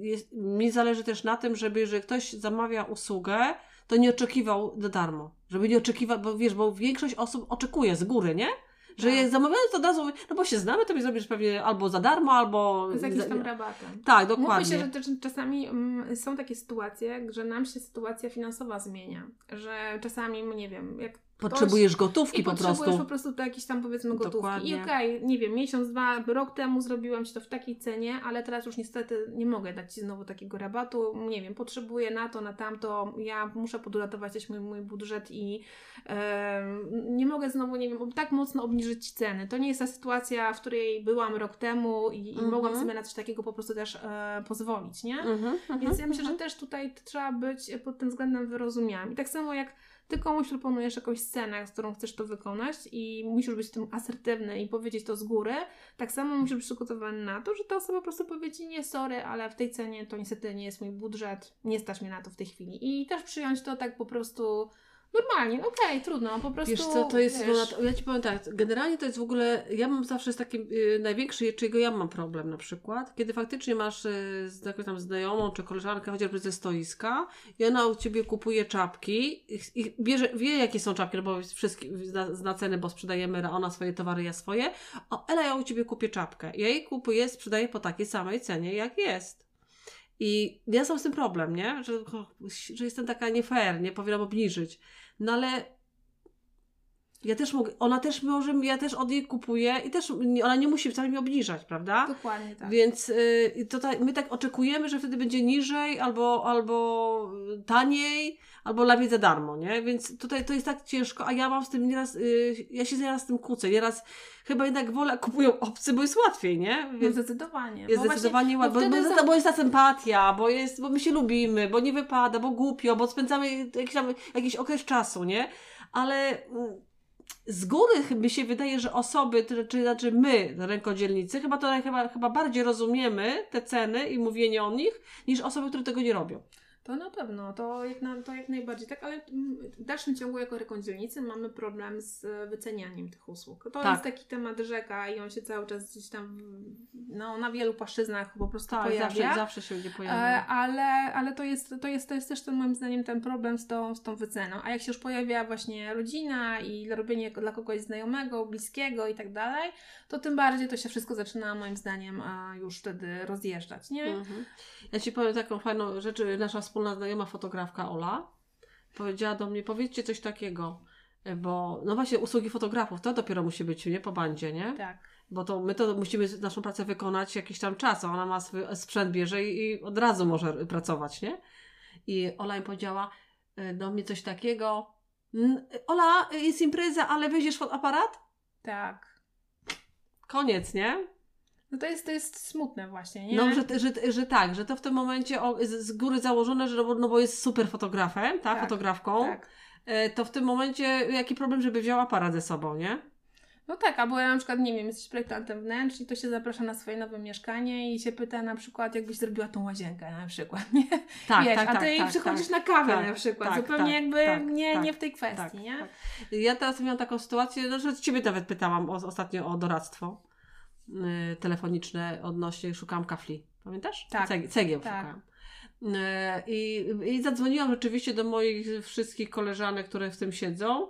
jest, mi zależy też na tym, żeby jeżeli ktoś zamawia usługę, to nie oczekiwał za darmo. Żeby nie oczekiwał, bo wiesz, bo większość osób oczekuje z góry, nie? Że Tak. jak zamawiając to od razu, no bo się znamy, to mi zrobisz pewnie albo za darmo, albo... Z jakimś tam rabatem. Tak, Mówmy dokładnie. się, że czasami mm, są takie sytuacje, że nam się sytuacja finansowa zmienia. Że czasami, nie wiem, jak Potrzebujesz gotówki I po potrzebujesz prostu. po prostu to jakieś tam powiedzmy gotówki. Dokładnie. I okej, nie wiem, miesiąc, dwa, rok temu zrobiłam Ci to w takiej cenie, ale teraz już niestety nie mogę dać Ci znowu takiego rabatu. Nie wiem, potrzebuję na to, na tamto. Ja muszę poduratować też mój, mój budżet i em, nie mogę znowu, nie wiem, tak mocno obniżyć Ci ceny. To nie jest ta sytuacja, w której byłam rok temu i, i Mhm. mogłam sobie na coś takiego po prostu też e, pozwolić, nie? Mhm, Więc ja myślę, że mhm. też tutaj trzeba być pod tym względem wyrozumiałym. I tak samo jak ty komuś proponujesz jakąś scenę, z którą chcesz to wykonać i musisz być w tym asertywny i powiedzieć to z góry, tak samo musisz być przygotowany na to, że ta osoba po prostu powie ci nie, sorry, ale w tej cenie to niestety nie jest mój budżet, nie stać mnie na to w tej chwili. I też przyjąć to tak po prostu normalnie, okej, trudno, po prostu Wiesz co, to jest, wiesz, ja Ci powiem tak, generalnie to jest w ogóle, ja mam zawsze z takim, y, największy, czego ja mam problem na przykład, kiedy faktycznie masz y, z jakąś tam znajomą czy koleżankę chociażby ze stoiska i ona u Ciebie kupuje czapki i, i bierze, wie jakie są czapki, no bo wszystkie zna, zna ceny, bo sprzedajemy, ona swoje towary, ja swoje, o Ela, ja u Ciebie kupię czapkę, ja jej kupuję, sprzedaję po takiej samej cenie jak jest. I ja mam z tym problem, nie? Że, że jestem taka nie fair, nie powinnam obniżyć. No ale ja też mogę, ona też może, ja też od niej kupuję i też ona nie musi wcale mi obniżać, prawda? Dokładnie tak. Więc y, to ta, my tak oczekujemy, że wtedy będzie niżej, albo, albo taniej, albo mnie za darmo, nie? Więc tutaj to jest tak ciężko, a ja mam z tym nieraz, y, ja się nieraz z tym kłócę, nieraz chyba jednak wolę kupują obcy, bo jest łatwiej, nie? No Więc zdecydowanie. jest Bo zdecydowanie łatwiej, bo, bo, za- bo jest ta sympatia, bo, jest, bo my się lubimy, bo nie wypada, bo głupio, bo spędzamy jakiś, tam, jakiś okres czasu, nie? Ale mm, z góry mi się wydaje, że osoby, czy, czy znaczy my, rękodzielnicy, chyba to chyba, chyba bardziej rozumiemy te ceny i mówienie o nich, niż osoby, które tego nie robią. To na pewno, to jak, na, to jak najbardziej tak, ale w dalszym ciągu jako rękodzielnicy mamy problem z e, wycenianiem tych usług. To Tak. jest taki temat rzeka i on się cały czas gdzieś tam no, na wielu płaszczyznach po prostu Tak, pojawia. zawsze, zawsze się będzie E, pojawia. ale ale to, jest, to, jest, to jest też ten, moim zdaniem ten problem z tą, z tą wyceną. A jak się już pojawia właśnie rodzina i robienie dla kogoś znajomego, bliskiego i tak dalej, to tym bardziej to się wszystko zaczyna moim zdaniem a, już wtedy rozjeżdżać, nie? Mhm. Ja Ci powiem taką fajną rzecz. Nasza wspólna znajoma fotografka Ola powiedziała do mnie, powiedzcie coś takiego, bo no właśnie usługi fotografów, to dopiero musi być, nie? Po bandzie, nie? Tak. Bo to my to musimy naszą pracę wykonać jakiś tam czas, a ona ma swój sprzęt, bierze i, i od razu może pracować, nie? I Ola mi powiedziała y, do mnie coś takiego, "N- Ola, jest impreza, ale weźmiesz fotoaparat? Tak. Koniec, nie? No to jest, to jest smutne właśnie, nie? No, że, że, że tak, że to w tym momencie o, z, z góry założone, że no bo jest super fotografem, tak, Tak, fotografką, Tak. e, to w tym momencie jaki problem, żeby wziął aparat ze sobą, nie? No tak, albo ja na przykład, nie wiem, jesteś projektantem wnętrz i to się zaprasza na swoje nowe mieszkanie i się pyta na przykład, jakbyś zrobiła tą łazienkę na przykład, nie? Tak, Wiesz, tak, a tak, ty jej tak, przychodzisz tak. na kawę tak, na przykład, tak, zupełnie tak, jakby tak, nie, tak, nie w tej kwestii, tak, nie? tak. Ja teraz miałam taką sytuację, no, że Ciebie nawet pytałam o, ostatnio o doradztwo telefoniczne odnośnie, szukałam kafli. Pamiętasz? Tak. Ceg, cegieł Tak. szukałam. Y, I, I zadzwoniłam rzeczywiście do moich wszystkich koleżanek, które w tym siedzą.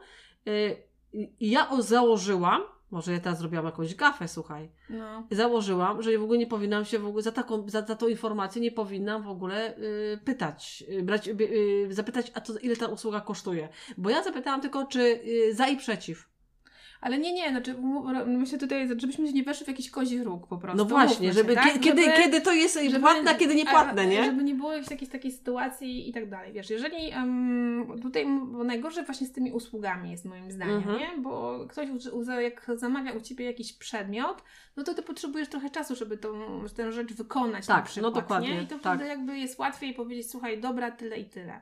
Y, I ja założyłam, Może ja teraz zrobiłam jakąś gafę, słuchaj. No. Założyłam, że w ogóle nie powinnam się w ogóle za taką, za, za tą informację nie powinnam w ogóle y, pytać, y, brać, y, y, zapytać, a to ile ta usługa kosztuje. Bo ja zapytałam tylko, czy y, za i przeciw. Ale nie, nie, znaczy myślę tutaj, żebyśmy się nie weszli w jakiś kozi róg po prostu. No właśnie, Mówmy żeby, się, tak? kie- kiedy, Żeby- kiedy to jest żeby- płatne, kiedy niepłatne, nie? Żeby nie było jakiejś takiej, sytuacji i tak dalej. Wiesz, jeżeli em, tutaj, najgorzej właśnie z tymi usługami jest moim zdaniem, Mhm. nie? Bo ktoś jak zamawia u Ciebie jakiś przedmiot, no to Ty potrzebujesz trochę czasu, żeby tą, tę rzecz wykonać Tak, na no przykład, dokładnie, nie? I to tak. wtedy jakby jest łatwiej powiedzieć, słuchaj, dobra, tyle i tyle.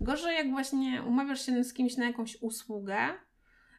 Gorzej jak właśnie umawiasz się z kimś na jakąś usługę,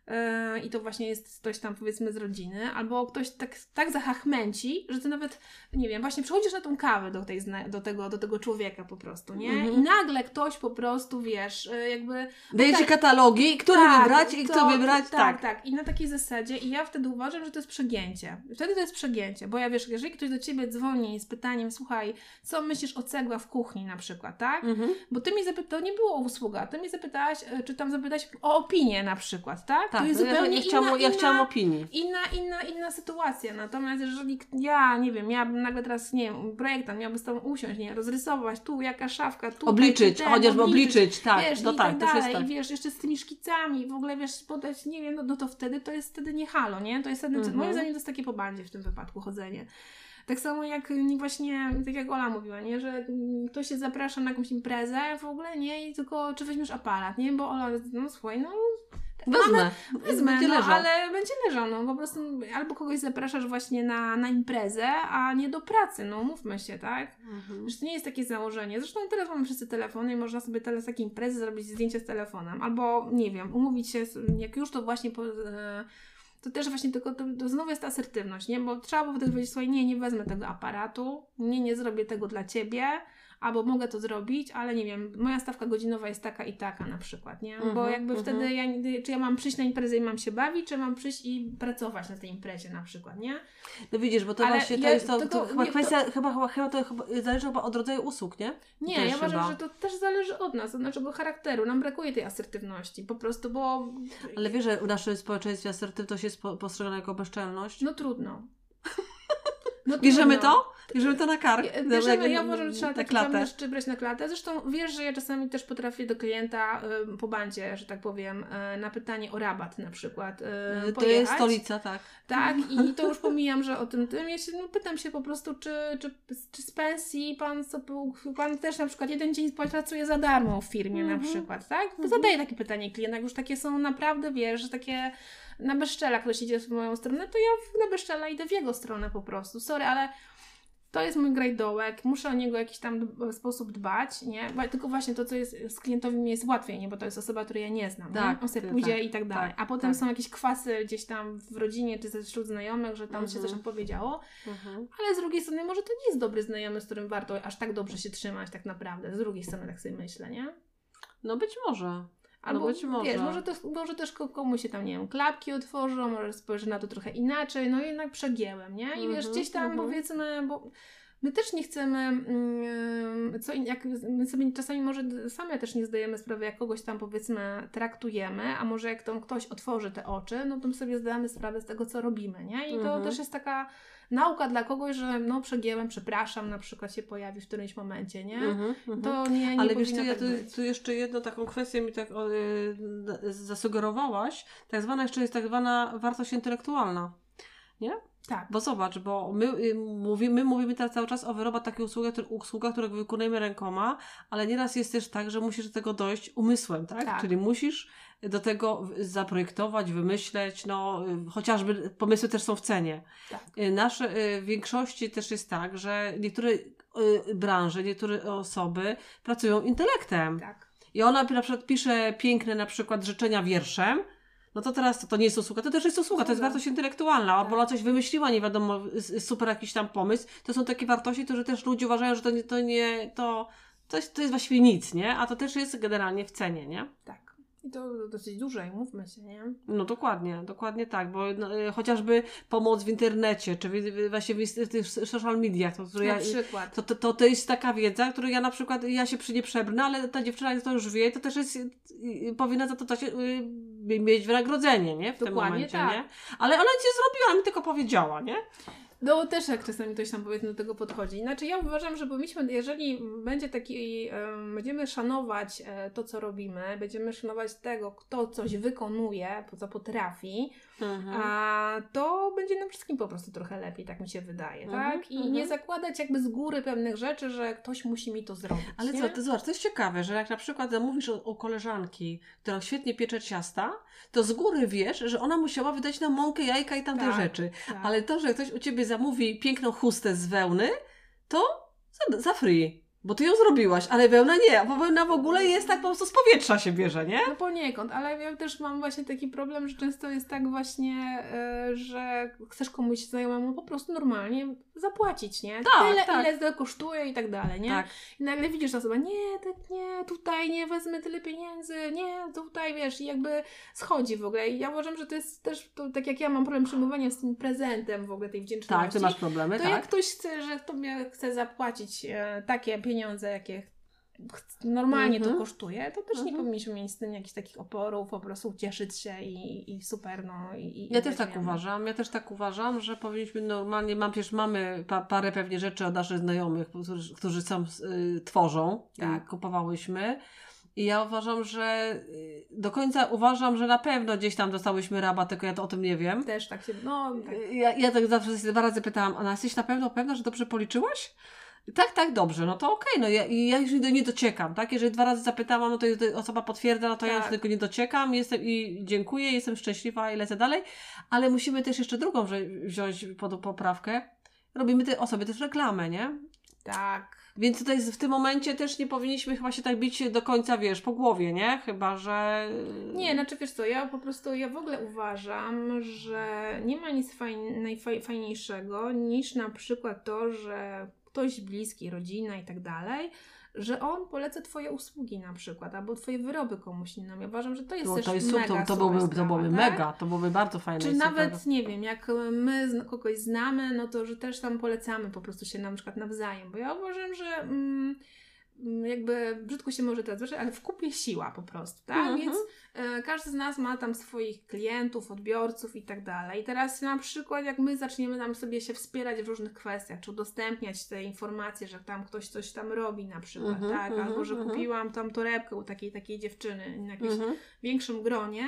Yy, i to właśnie jest ktoś tam powiedzmy z rodziny, albo ktoś tak, tak zahachmęci, że ty nawet, nie wiem, właśnie przychodzisz na tą kawę do, tej, do, tego, do tego człowieka po prostu, nie? Mhm. I nagle ktoś po prostu, wiesz, yy, jakby... Daje ci tak, katalogi, który tak, wybrać i to- kto wybrać, tak, tak. tak. I na takiej zasadzie, i ja wtedy uważam, że to jest przegięcie. Wtedy to jest przegięcie, bo ja wiesz, jeżeli ktoś do ciebie dzwoni z pytaniem, słuchaj, co myślisz o cegła w kuchni na przykład, tak? Mhm. Bo ty mi zapytałaś, to nie było usługa, ty mi zapytałaś, e, czy tam zapytałaś o opinię na przykład, tak? Tak, to jest no ja, zupełnie ja, chciałam, inna, ja inna, chciałam opinii. inna, inna, inna sytuacja. Natomiast jeżeli ja, nie wiem, miałabym nagle teraz, nie wiem, projektant miałby z tobą usiąść, nie, rozrysować, tu jaka szafka, tu Obliczyć, chociażby obliczyć, tak, wiesz, no i tak, tak dalej, jest tak. i wiesz, jeszcze z tymi szkicami, w ogóle wiesz, podać, nie wiem, no, no to wtedy to jest wtedy nie halo, nie? To jest wtedy, Mhm. moim zdaniem to jest takie po bandzie w tym wypadku chodzenie. Tak samo jak mm, właśnie, tak jak Ola mówiła, nie, że mm, ktoś się zaprasza na jakąś imprezę w ogóle, nie, i tylko czy weźmiesz aparat, nie, bo Ola, no słuchaj, no Wezmę, Wezmę, będzie no, leżał. ale będzie leżał, no po prostu albo kogoś zapraszasz właśnie na, na imprezę, a nie do pracy, no mówmy się, tak? Mhm. Że to nie jest takie założenie. Zresztą teraz mamy wszyscy telefony i można sobie teraz takie imprezy zrobić zdjęcie z telefonem, albo nie wiem, umówić się, jak już to właśnie po, e, to też właśnie tylko to, to znowu jest asertywność, nie? Bo trzeba było wtedy powiedzieć, słuchaj, nie, nie wezmę tego aparatu, nie, nie zrobię tego dla ciebie, albo mogę to zrobić, ale nie wiem, moja stawka godzinowa jest taka i taka na przykład, nie? Bo Mhm, jakby mhm. wtedy ja, czy ja mam przyjść na imprezę i mam się bawić, czy mam przyjść i pracować na tej imprezie na przykład, nie? No widzisz, bo to Ale właśnie to ja jest to, tylko- to chyba nie, to- kwestia, chyba, chyba, chyba to chyba zależy chyba od rodzaju usług, nie? Nie, Też ja uważam, chyba. że to też zależy od nas, od naszego charakteru. Nam brakuje tej asertywności, po prostu, bo Ale wiesz, że w naszym społeczeństwie asertywność jest po- postrzegana jako bezczelność? no trudno. No Bierzemy to? Bierzemy to na Na- Bierzemy, ja uważam, że trzeba na klatę. tam jeszcze brać na klatę. Zresztą wiesz, że ja czasami też potrafię do klienta y, po bandzie, że tak powiem, y, na pytanie o rabat na przykład y, To jest stolica, tak. Tak, i to już pomijam, że o tym tym. Ja się no, pytam się po prostu, czy, czy, czy z pensji pan, co, pan też na przykład jeden dzień pracuje za darmo w firmie na Mhm. przykład, tak? Mhm. Zadaję takie pytanie klientom, już takie są naprawdę, wiesz, że takie na bezczela ktoś idzie w moją stronę, to ja na bezczela idę w jego stronę po prostu. Sorry, ale to jest mój grajdołek, muszę o niego w jakiś tam db- sposób dbać, nie? Tylko właśnie to, co jest z klientowi mi jest łatwiej, nie? Bo to jest osoba, której ja nie znam, Tak, nie? On sobie ty- pójdzie tak, i tak dalej. tak, A potem tak. są jakieś kwasy gdzieś tam w rodzinie, czy ze wśród znajomych, że tam się Mhm. coś opowiedziało. Mhm. Ale z drugiej strony może to nie jest dobry znajomy, z którym warto aż tak dobrze się trzymać tak naprawdę. Z drugiej strony tak sobie myślę, nie? No być może. Albo być może. wiesz, może, to, może też ko- komuś się tam, nie wiem, klapki otworzą, może spojrzy na to trochę inaczej, no jednak przegięłem, nie? I wiesz, Mhm, gdzieś tam mhm. powiedzmy, bo my też nie chcemy, mm, co, in- jak my sobie czasami może same też nie zdajemy sprawy, jak kogoś tam powiedzmy traktujemy, a może jak tam ktoś otworzy te oczy, no to my sobie zdajemy sprawę z tego, co robimy, nie? I to Mhm. też jest taka nauka dla kogoś, że no przegięłem, przepraszam, na przykład się pojawi w którymś momencie, nie? Mhm, mhm. To nie, nie Ale wiesz co, powinno ja tak tu, tu jeszcze jedną taką kwestię mi tak o, y, zasugerowałaś. Tak zwana jeszcze jest tak zwana wartość intelektualna. Tak. Bo zobacz, bo my, y, mówimy, mówimy teraz cały czas o wyrobach takich usługach, które, usługach, które wykonujemy rękoma, ale nieraz jest też tak, że musisz do tego dojść umysłem, tak? Tak. Czyli musisz do tego zaprojektować, wymyśleć, no y, chociażby pomysły też są w cenie. Tak. Y, Nasze, y, w większości też jest tak, że niektóre branże, niektóre osoby pracują intelektem. Tak. I ona na przykład pisze piękne na przykład życzenia wierszem, no to teraz to, to nie jest usługa, to też jest usługa, to jest wartość intelektualna, albo Tak. ona coś wymyśliła, nie wiadomo, super jakiś tam pomysł. To są takie wartości, które też ludzie uważają, że to nie, to nie, to, to, jest, to jest właściwie nic, nie? A to też jest generalnie w cenie, nie? Tak. I to dosyć duże, mówmy się, nie? No dokładnie, dokładnie tak, bo no, y, chociażby pomoc w internecie, czy właśnie w, tych social mediach, to, które Na ja, przykład. to, to, to, to jest taka wiedza, którą ja na przykład, ja się przy nie przebrnę, ale ta dziewczyna to już wie, to też jest, y, y, powinna za to mieć wynagrodzenie, nie? W Dokładnie tym momencie, tak. nie? Ale ona cię zrobiła, mi tylko powiedziała, nie? No też jak czasami ktoś tam powiedzmy do tego podchodzi. Znaczy ja uważam, że powinniśmy, jeżeli będzie taki, em, będziemy szanować e, to, co robimy, będziemy szanować tego, kto coś wykonuje, co potrafi, Mhm. a to będzie nam wszystkim po prostu trochę lepiej, tak mi się wydaje, Mhm, tak? I mhm. nie zakładać jakby z góry pewnych rzeczy, że ktoś musi mi to zrobić. Ale nie? co, to zobacz, to jest ciekawe, że jak na przykład zamówisz u koleżanki, która świetnie piecze ciasta, to z góry wiesz, że ona musiała wydać na mąkę, jajka i tamte Tak, rzeczy. Tak. Ale to, że ktoś u ciebie zamówi piękną chustę z wełny, to za, za free. Bo ty ją zrobiłaś, ale wełna nie, bo wełna w ogóle jest tak po prostu z powietrza się bierze, nie? No poniekąd, ale ja też mam właśnie taki problem, że często jest tak właśnie, e, że chcesz komuś znajomemu po prostu normalnie zapłacić, nie? Tak, Tyle, tak. ile to kosztuje i tak dalej, nie? Tak. I nagle widzisz ta osoba, nie, tak nie, tutaj nie wezmę tyle pieniędzy, nie, tutaj wiesz, i jakby schodzi w ogóle. I ja uważam, że to jest też, to, tak jak ja mam problem przyjmowania z tym prezentem w ogóle tej wdzięczności. Tak, ty masz problemy, to tak? jak ktoś chce, że tobie chce zapłacić e, takie pieniądze, jakie ch- normalnie Mhm. to kosztuje, to też nie Mhm. powinniśmy mieć z tym jakichś takich oporów, po prostu cieszyć się i, i super, no. I, i Ja też tak weźmiemy. uważam. Ja też tak uważam, że powinniśmy normalnie, mam przecież mamy pa, parę pewnie rzeczy od naszych znajomych, którzy, którzy sam y, tworzą Tak. kupowałyśmy. I ja uważam, że y, do końca uważam, że na pewno gdzieś tam dostałyśmy rabat, tylko ja to o tym nie wiem. Też tak się, no, tak. Y, Ja, ja tak zawsze dwa razy pytałam, Ona, jesteś na pewno pewna, że dobrze policzyłaś? Tak, tak, dobrze, no to okej, no ja, ja już nie dociekam, tak? Jeżeli dwa razy zapytałam, no to osoba potwierdza, no to ja już Tak. tylko nie dociekam, jestem i dziękuję, jestem szczęśliwa i lecę dalej, ale musimy też jeszcze drugą że, wziąć pod poprawkę. Robimy tej osobie też reklamę, nie? tak. Więc tutaj w tym momencie też nie powinniśmy chyba się tak bić do końca, wiesz, po głowie, nie? Chyba, że... Nie, znaczy wiesz co, ja po prostu, ja w ogóle uważam, że nie ma nic fajn, najfajniejszego niż na przykład to, że ktoś bliski, rodzina i tak dalej, że on poleca Twoje usługi na przykład, albo Twoje wyroby komuś innemu. Ja uważam, że to jest No, też to, jest, mega to, to, to sprawa, tak? mega, to byłoby bardzo fajne. Czy i super. nawet, nie wiem, jak my kogoś znamy, no to, że też tam polecamy po prostu się na przykład nawzajem, bo ja uważam, że mm, jakby brzydko się może teraz zwyczaj, ale w kupie siła po prostu, tak? Mhm. Więc e, każdy z nas ma tam swoich klientów, odbiorców i tak dalej. I teraz na przykład jak my zaczniemy tam sobie się wspierać w różnych kwestiach, czy udostępniać te informacje, że tam ktoś coś tam robi na przykład, Mhm, tak? mhm, Albo że kupiłam tam torebkę u takiej takiej dziewczyny na jakimś większym gronie,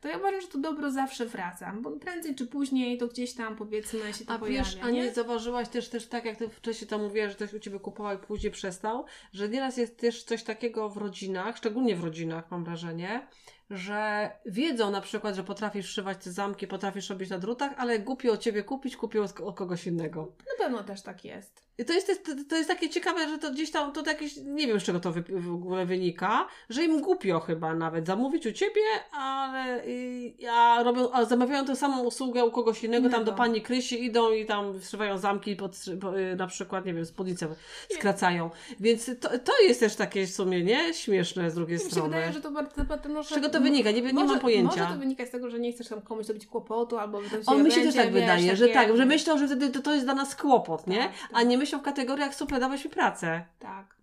to ja uważam, że to dobro zawsze wraca, bo prędzej czy później to gdzieś tam powiedzmy się to A pojawia, wiesz, a nie nie? zauważyłaś też, też tak, jak ty wcześniej to mówiłaś, że ktoś u Ciebie kupował i później przestał, że nieraz jest też coś takiego w rodzinach, szczególnie w rodzinach mam wrażenie, że wiedzą na przykład, że potrafisz szywać te zamki, potrafisz robić na drutach, ale głupio od Ciebie kupić, kupił od, od kogoś innego. Na pewno też tak jest. I to jest, to, to jest takie ciekawe, że to gdzieś tam, to jakieś, nie wiem z czego to wy, w ogóle wynika, że im głupio chyba nawet zamówić u Ciebie, ale y, a robią, a zamawiają tę samą usługę u kogoś innego, tam do pani Krysi idą i tam wszywają zamki, pod, po- y, na przykład, nie wiem, spódnicę skracają. Więc to, to jest też takie w sumie, nie? Śmieszne z drugiej Mi się strony. wydaje, że to bardzo, bardzo może... Z czego to wynika? Nie, nie może, mam pojęcia. Może to wynika z tego, że nie chcesz tam komuś zrobić kłopotu, albo On mi się będzie, też tak wiesz, wydaje, że takie- tak, że myślą, że wtedy to, to jest dla nas kłopot, nie? Tak, tak. A nie myślą w kategoriach super, dałeś mi pracę. Tak.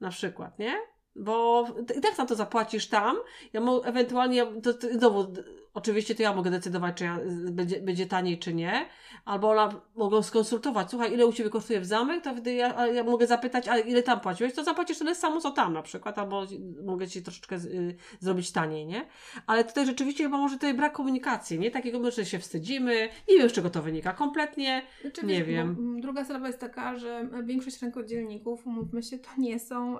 na przykład, nie? Bo i tak za to zapłacisz tam, ja mo- ewentualnie, to, to, znowu, oczywiście to ja mogę decydować, czy ja, y, będzie, będzie taniej, czy nie, albo ona mogą skonsultować, słuchaj, ile u Ciebie kosztuje w zamek, to wtedy ja, ja mogę zapytać, a ile tam płaciłeś, to zapłacisz tyle samo, co tam na przykład, albo mogę Ci troszeczkę y, zrobić taniej, nie? Ale tutaj rzeczywiście chyba może tutaj brak komunikacji, nie? Takiego, że się wstydzimy, nie wiem, z czego to wynika, kompletnie, Znaczy, Nie wiesz, wiem. druga sprawa jest taka, że większość rękodzielników, umówmy się, to nie są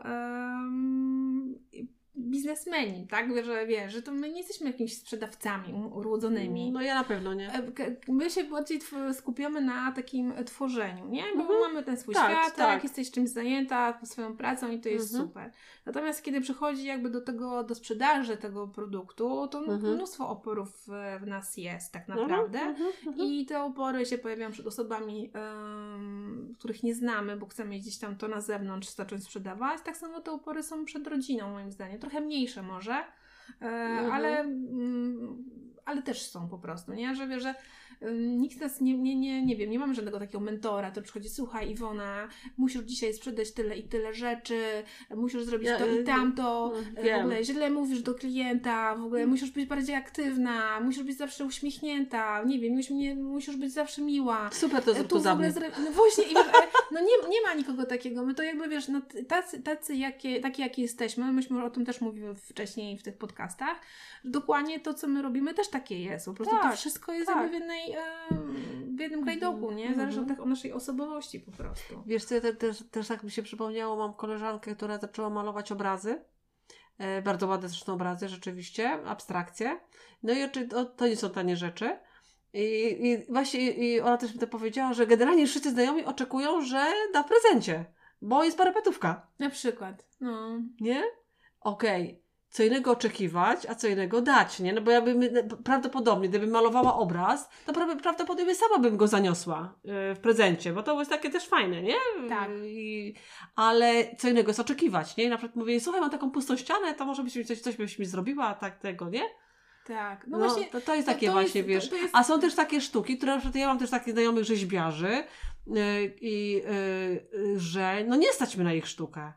biznesmeni, tak? Że wiesz, że to my nie jesteśmy jakimiś sprzedawcami urodzonymi. no ja na pewno nie. E, My się bardziej skupiamy na takim tworzeniu, nie? Bo Mhm. mamy ten swój Tak, świat, tak. jak jesteś czymś zajęta swoją pracą i to jest Mhm. super. Natomiast kiedy przychodzi jakby do tego, do sprzedaży tego produktu, to Mhm. mnóstwo oporów w, nas jest tak Mhm, naprawdę. mhm, mhm. I te opory się pojawiają przed osobami, em, których nie znamy, bo chcemy gdzieś tam to na zewnątrz zacząć sprzedawać. Tak samo te opory są przed rodziną, moim zdaniem. Trochę mniejsze może, e, Mhm. ale, mm, ale też są po prostu, nie? Że że nikt nas nie, nie, nie, nie wiem, nie mamy żadnego takiego mentora, to przychodzi, słuchaj Iwona, musisz dzisiaj sprzedać tyle i tyle rzeczy, musisz zrobić Ja, to i y, tamto, y, w wiem. ogóle źle mówisz do klienta, w ogóle musisz być bardziej aktywna, musisz być zawsze uśmiechnięta, nie wiem, musisz, nie, musisz być zawsze miła. Super, to E, zrób tu to w ogóle. No właśnie, i no nie, nie ma nikogo takiego. My to jakby wiesz, no tacy, tacy jakie, takie jakie jesteśmy, myśmy o tym też mówiły wcześniej w tych podcastach, dokładnie to, co my robimy, też takie jest. Po prostu to Tak, wszystko jest tak. jakby w jednej, em, w jednym grajdoku, nie? Zależy od, Mhm. tak, od naszej osobowości po prostu. Wiesz co, ja te, też, też tak mi się przypomniało, mam koleżankę, która zaczęła malować obrazy. E, bardzo ładne zresztą obrazy, rzeczywiście, abstrakcje. No i oczy, to, nie są tanie rzeczy. I, i właśnie i ona też mi to powiedziała, że generalnie wszyscy znajomi oczekują, że da w prezencie, bo jest parapetówka, Na przykład, no. nie? Okej. Co innego oczekiwać, a co innego dać, nie? No bo ja bym, prawdopodobnie, gdybym malowała obraz, to pra- prawdopodobnie sama bym go zaniosła e, w prezencie, bo to jest takie też fajne, nie? Tak. I, ale co innego jest oczekiwać, nie? I na przykład mówię, słuchaj, mam taką pustą ścianę, to może byś mi coś, coś byś mi zrobiła, tak tego, nie? Tak, no, No, właśnie. to, to jest takie to właśnie, jest- wiesz. to- jest- A są też takie sztuki, które na przykład ja mam też takich znajomych rzeźbiarzy, yy, i yy, yy, że no nie stać mnie na ich sztukę.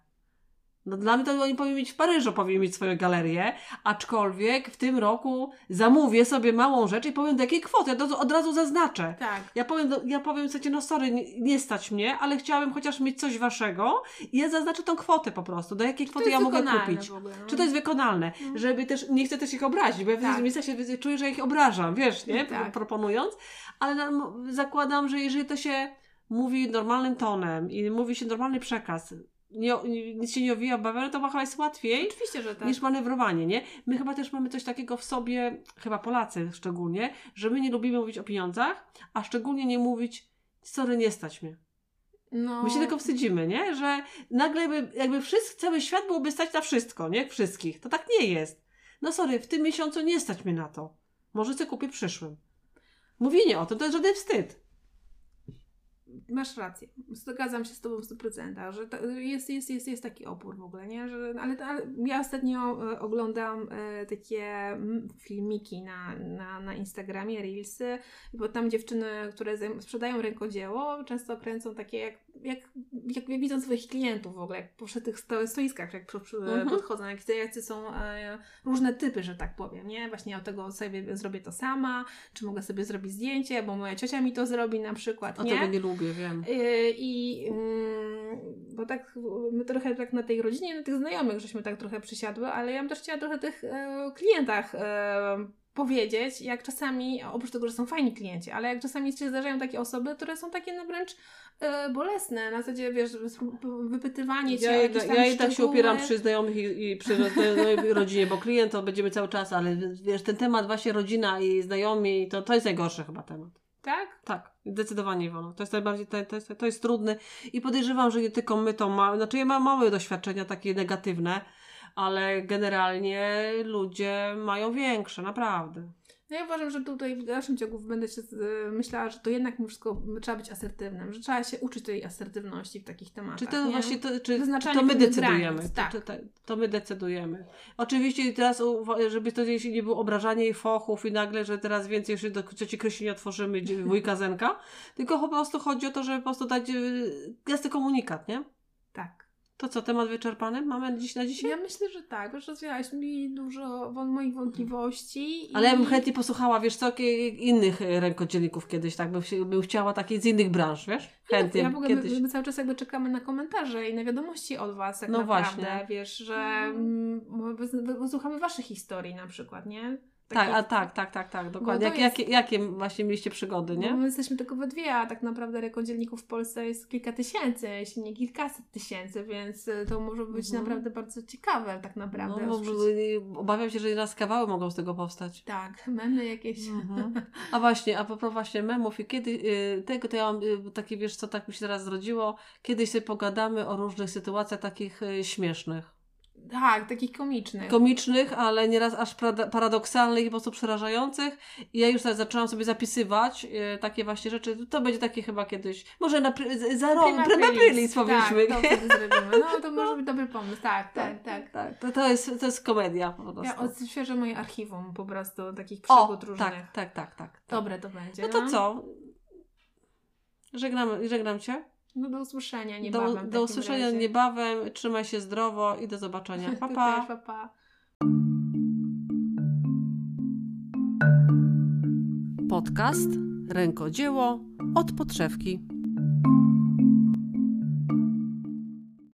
No dla mnie to oni powinni mieć w Paryżu, powinni mieć swoją galerię, aczkolwiek w tym roku zamówię sobie małą rzecz i powiem do jakiej kwoty, ja to od razu zaznaczę. Tak. Ja powiem, ja powiem słuchajcie, no sorry, nie, nie stać mnie, ale chciałabym chociaż mieć coś waszego i ja zaznaczę tą kwotę po prostu, do jakiej To kwoty ja mogę kupić. ogóle, no. Czy to jest wykonalne? Mm. Żeby też, nie chcę też ich obrazić, bo ja Tak. w miejscu się czuję, że ich obrażam, wiesz, nie? Tak. Proponując, ale no, zakładam, że jeżeli to się mówi normalnym tonem i mówi się normalny przekaz, nie, nic się nie owija w bawełnę, to chyba jest łatwiej Oczywiście, że tak. niż manewrowanie, nie? My chyba też mamy coś takiego w sobie, chyba Polacy szczególnie, że my nie lubimy mówić o pieniądzach, a szczególnie nie mówić sorry, nie stać mnie. no. My się tylko wstydzimy, nie? Że nagle by, jakby wszyscy, cały świat byłoby stać na wszystko, nie? Wszystkich. To tak nie jest. No sorry, w tym miesiącu nie stać mnie na to. Może sobie kupię w przyszłym. Mówienie o tym to jest żaden wstyd. Masz rację. Zgadzam się z Tobą w 100%, że to jest, jest, jest, jest taki opór w ogóle, nie? Że, ale, ale ja ostatnio e, oglądam e, takie filmiki na, na, na Instagramie, Reelsy, bo tam dziewczyny, które sprzedają rękodzieło, często kręcą takie, jak, jak, jak widzą swoich klientów w ogóle, jak przy tych sto, stoiskach, jak Mhm. podchodzą, jak, jacy są e, różne typy, że tak powiem, nie? Właśnie ja tego sobie zrobię to sama, czy mogę sobie zrobić zdjęcie, bo moja ciocia mi to zrobi na przykład, A nie? tego nie lubię, wiem. Yy, I mm, bo tak, my trochę tak na tej rodzinie, na tych znajomych, żeśmy tak trochę przysiadły, ale ja bym też chciała trochę tych e, klientach e, powiedzieć, jak czasami, oprócz tego, że są fajni klienci, ale jak czasami się zdarzają takie osoby, które są takie no wręcz e, bolesne, na zasadzie, wiesz, wypytywanie cię Ja, o ja, jakieś tam ja i tak się opieram przy znajomych i, i przy znajomej rodzinie, bo klient to będziemy cały czas, ale wiesz, ten temat właśnie rodzina i znajomi, to, to jest najgorszy chyba temat. Tak? Tak, zdecydowanie Iwono. To jest najbardziej, to, to, jest, to jest trudny i podejrzewam, że nie tylko my to mamy, znaczy ja mam małe doświadczenia takie negatywne, ale generalnie ludzie mają większe, naprawdę. No ja uważam, że tutaj w dalszym ciągu będę się e, myślała, że to jednak mimo wszystko trzeba być asertywnym, że trzeba się uczyć tej asertywności w takich tematach. Czy to nie? właśnie, to, czy to my decydujemy, granic, tak. to, to, to my decydujemy. Oczywiście teraz, żeby to nie było obrażanie i fochów i nagle, że teraz więcej już do nie otworzymy dzie- wujka Zenka, tylko po prostu chodzi o to, żeby po prostu dać y, jasny komunikat, nie? Tak. To co, temat wyczerpany mamy dziś na dzisiaj? Ja myślę, że tak, już rozwiałaś mi dużo moich wątpliwości. Ale ja bym chętnie posłuchała, wiesz co, innych e, rękodzielników kiedyś, tak, bym, się- bym chciała takiej z innych branż, wiesz? Chętnie, Ja w ogóle kiedyś. my, my cały czas jakby czekamy na komentarze i na wiadomości od Was tak No naprawdę, właśnie. wiesz, że Mhm. mm, wysłuchamy Waszych historii na przykład, nie? Tak, a tak, tak, tak, tak, dokładnie. to Jak, jest- jakie, jakie właśnie mieliście przygody, Bo nie? my jesteśmy tylko we dwie, a tak naprawdę rekodzielników w Polsce jest kilka tysięcy, jeśli nie kilkaset tysięcy, więc y, to może być Mhm. naprawdę bardzo ciekawe tak naprawdę. No, bo, obawiam się, że raz kawały mogą z tego powstać. Tak, memy jakieś. Mhm. A właśnie, a propos właśnie memów i kiedy y, tego, to ja mam y, takie, wiesz co, tak mi się teraz zrodziło, kiedyś sobie pogadamy o różnych sytuacjach takich y, śmiesznych. Tak, takich komicznych. komicznych, ale nieraz aż paradoksalnych i po prostu przerażających. I ja już tak zaczęłam sobie zapisywać e, takie właśnie rzeczy. To będzie takie chyba kiedyś, może na, pr- za rok, Prima powiedzmy. Tak, to wtedy zrobimy. No to może być dobry pomysł. Tak, tak, tak. tak. To, to, jest, to jest komedia po prostu. Ja odświeżę moje archiwum po prostu takich o, przygód różnych. tak, tak, tak, tak. Dobre to będzie. No to co? Żegnam, żegnam Cię. No do usłyszenia Do, niebawem. do takim usłyszenia razie. niebawem. Trzymaj się zdrowo i do zobaczenia. Pa, Ty pa. też, pa, pa. Podcast Rękodzieło od podszewki.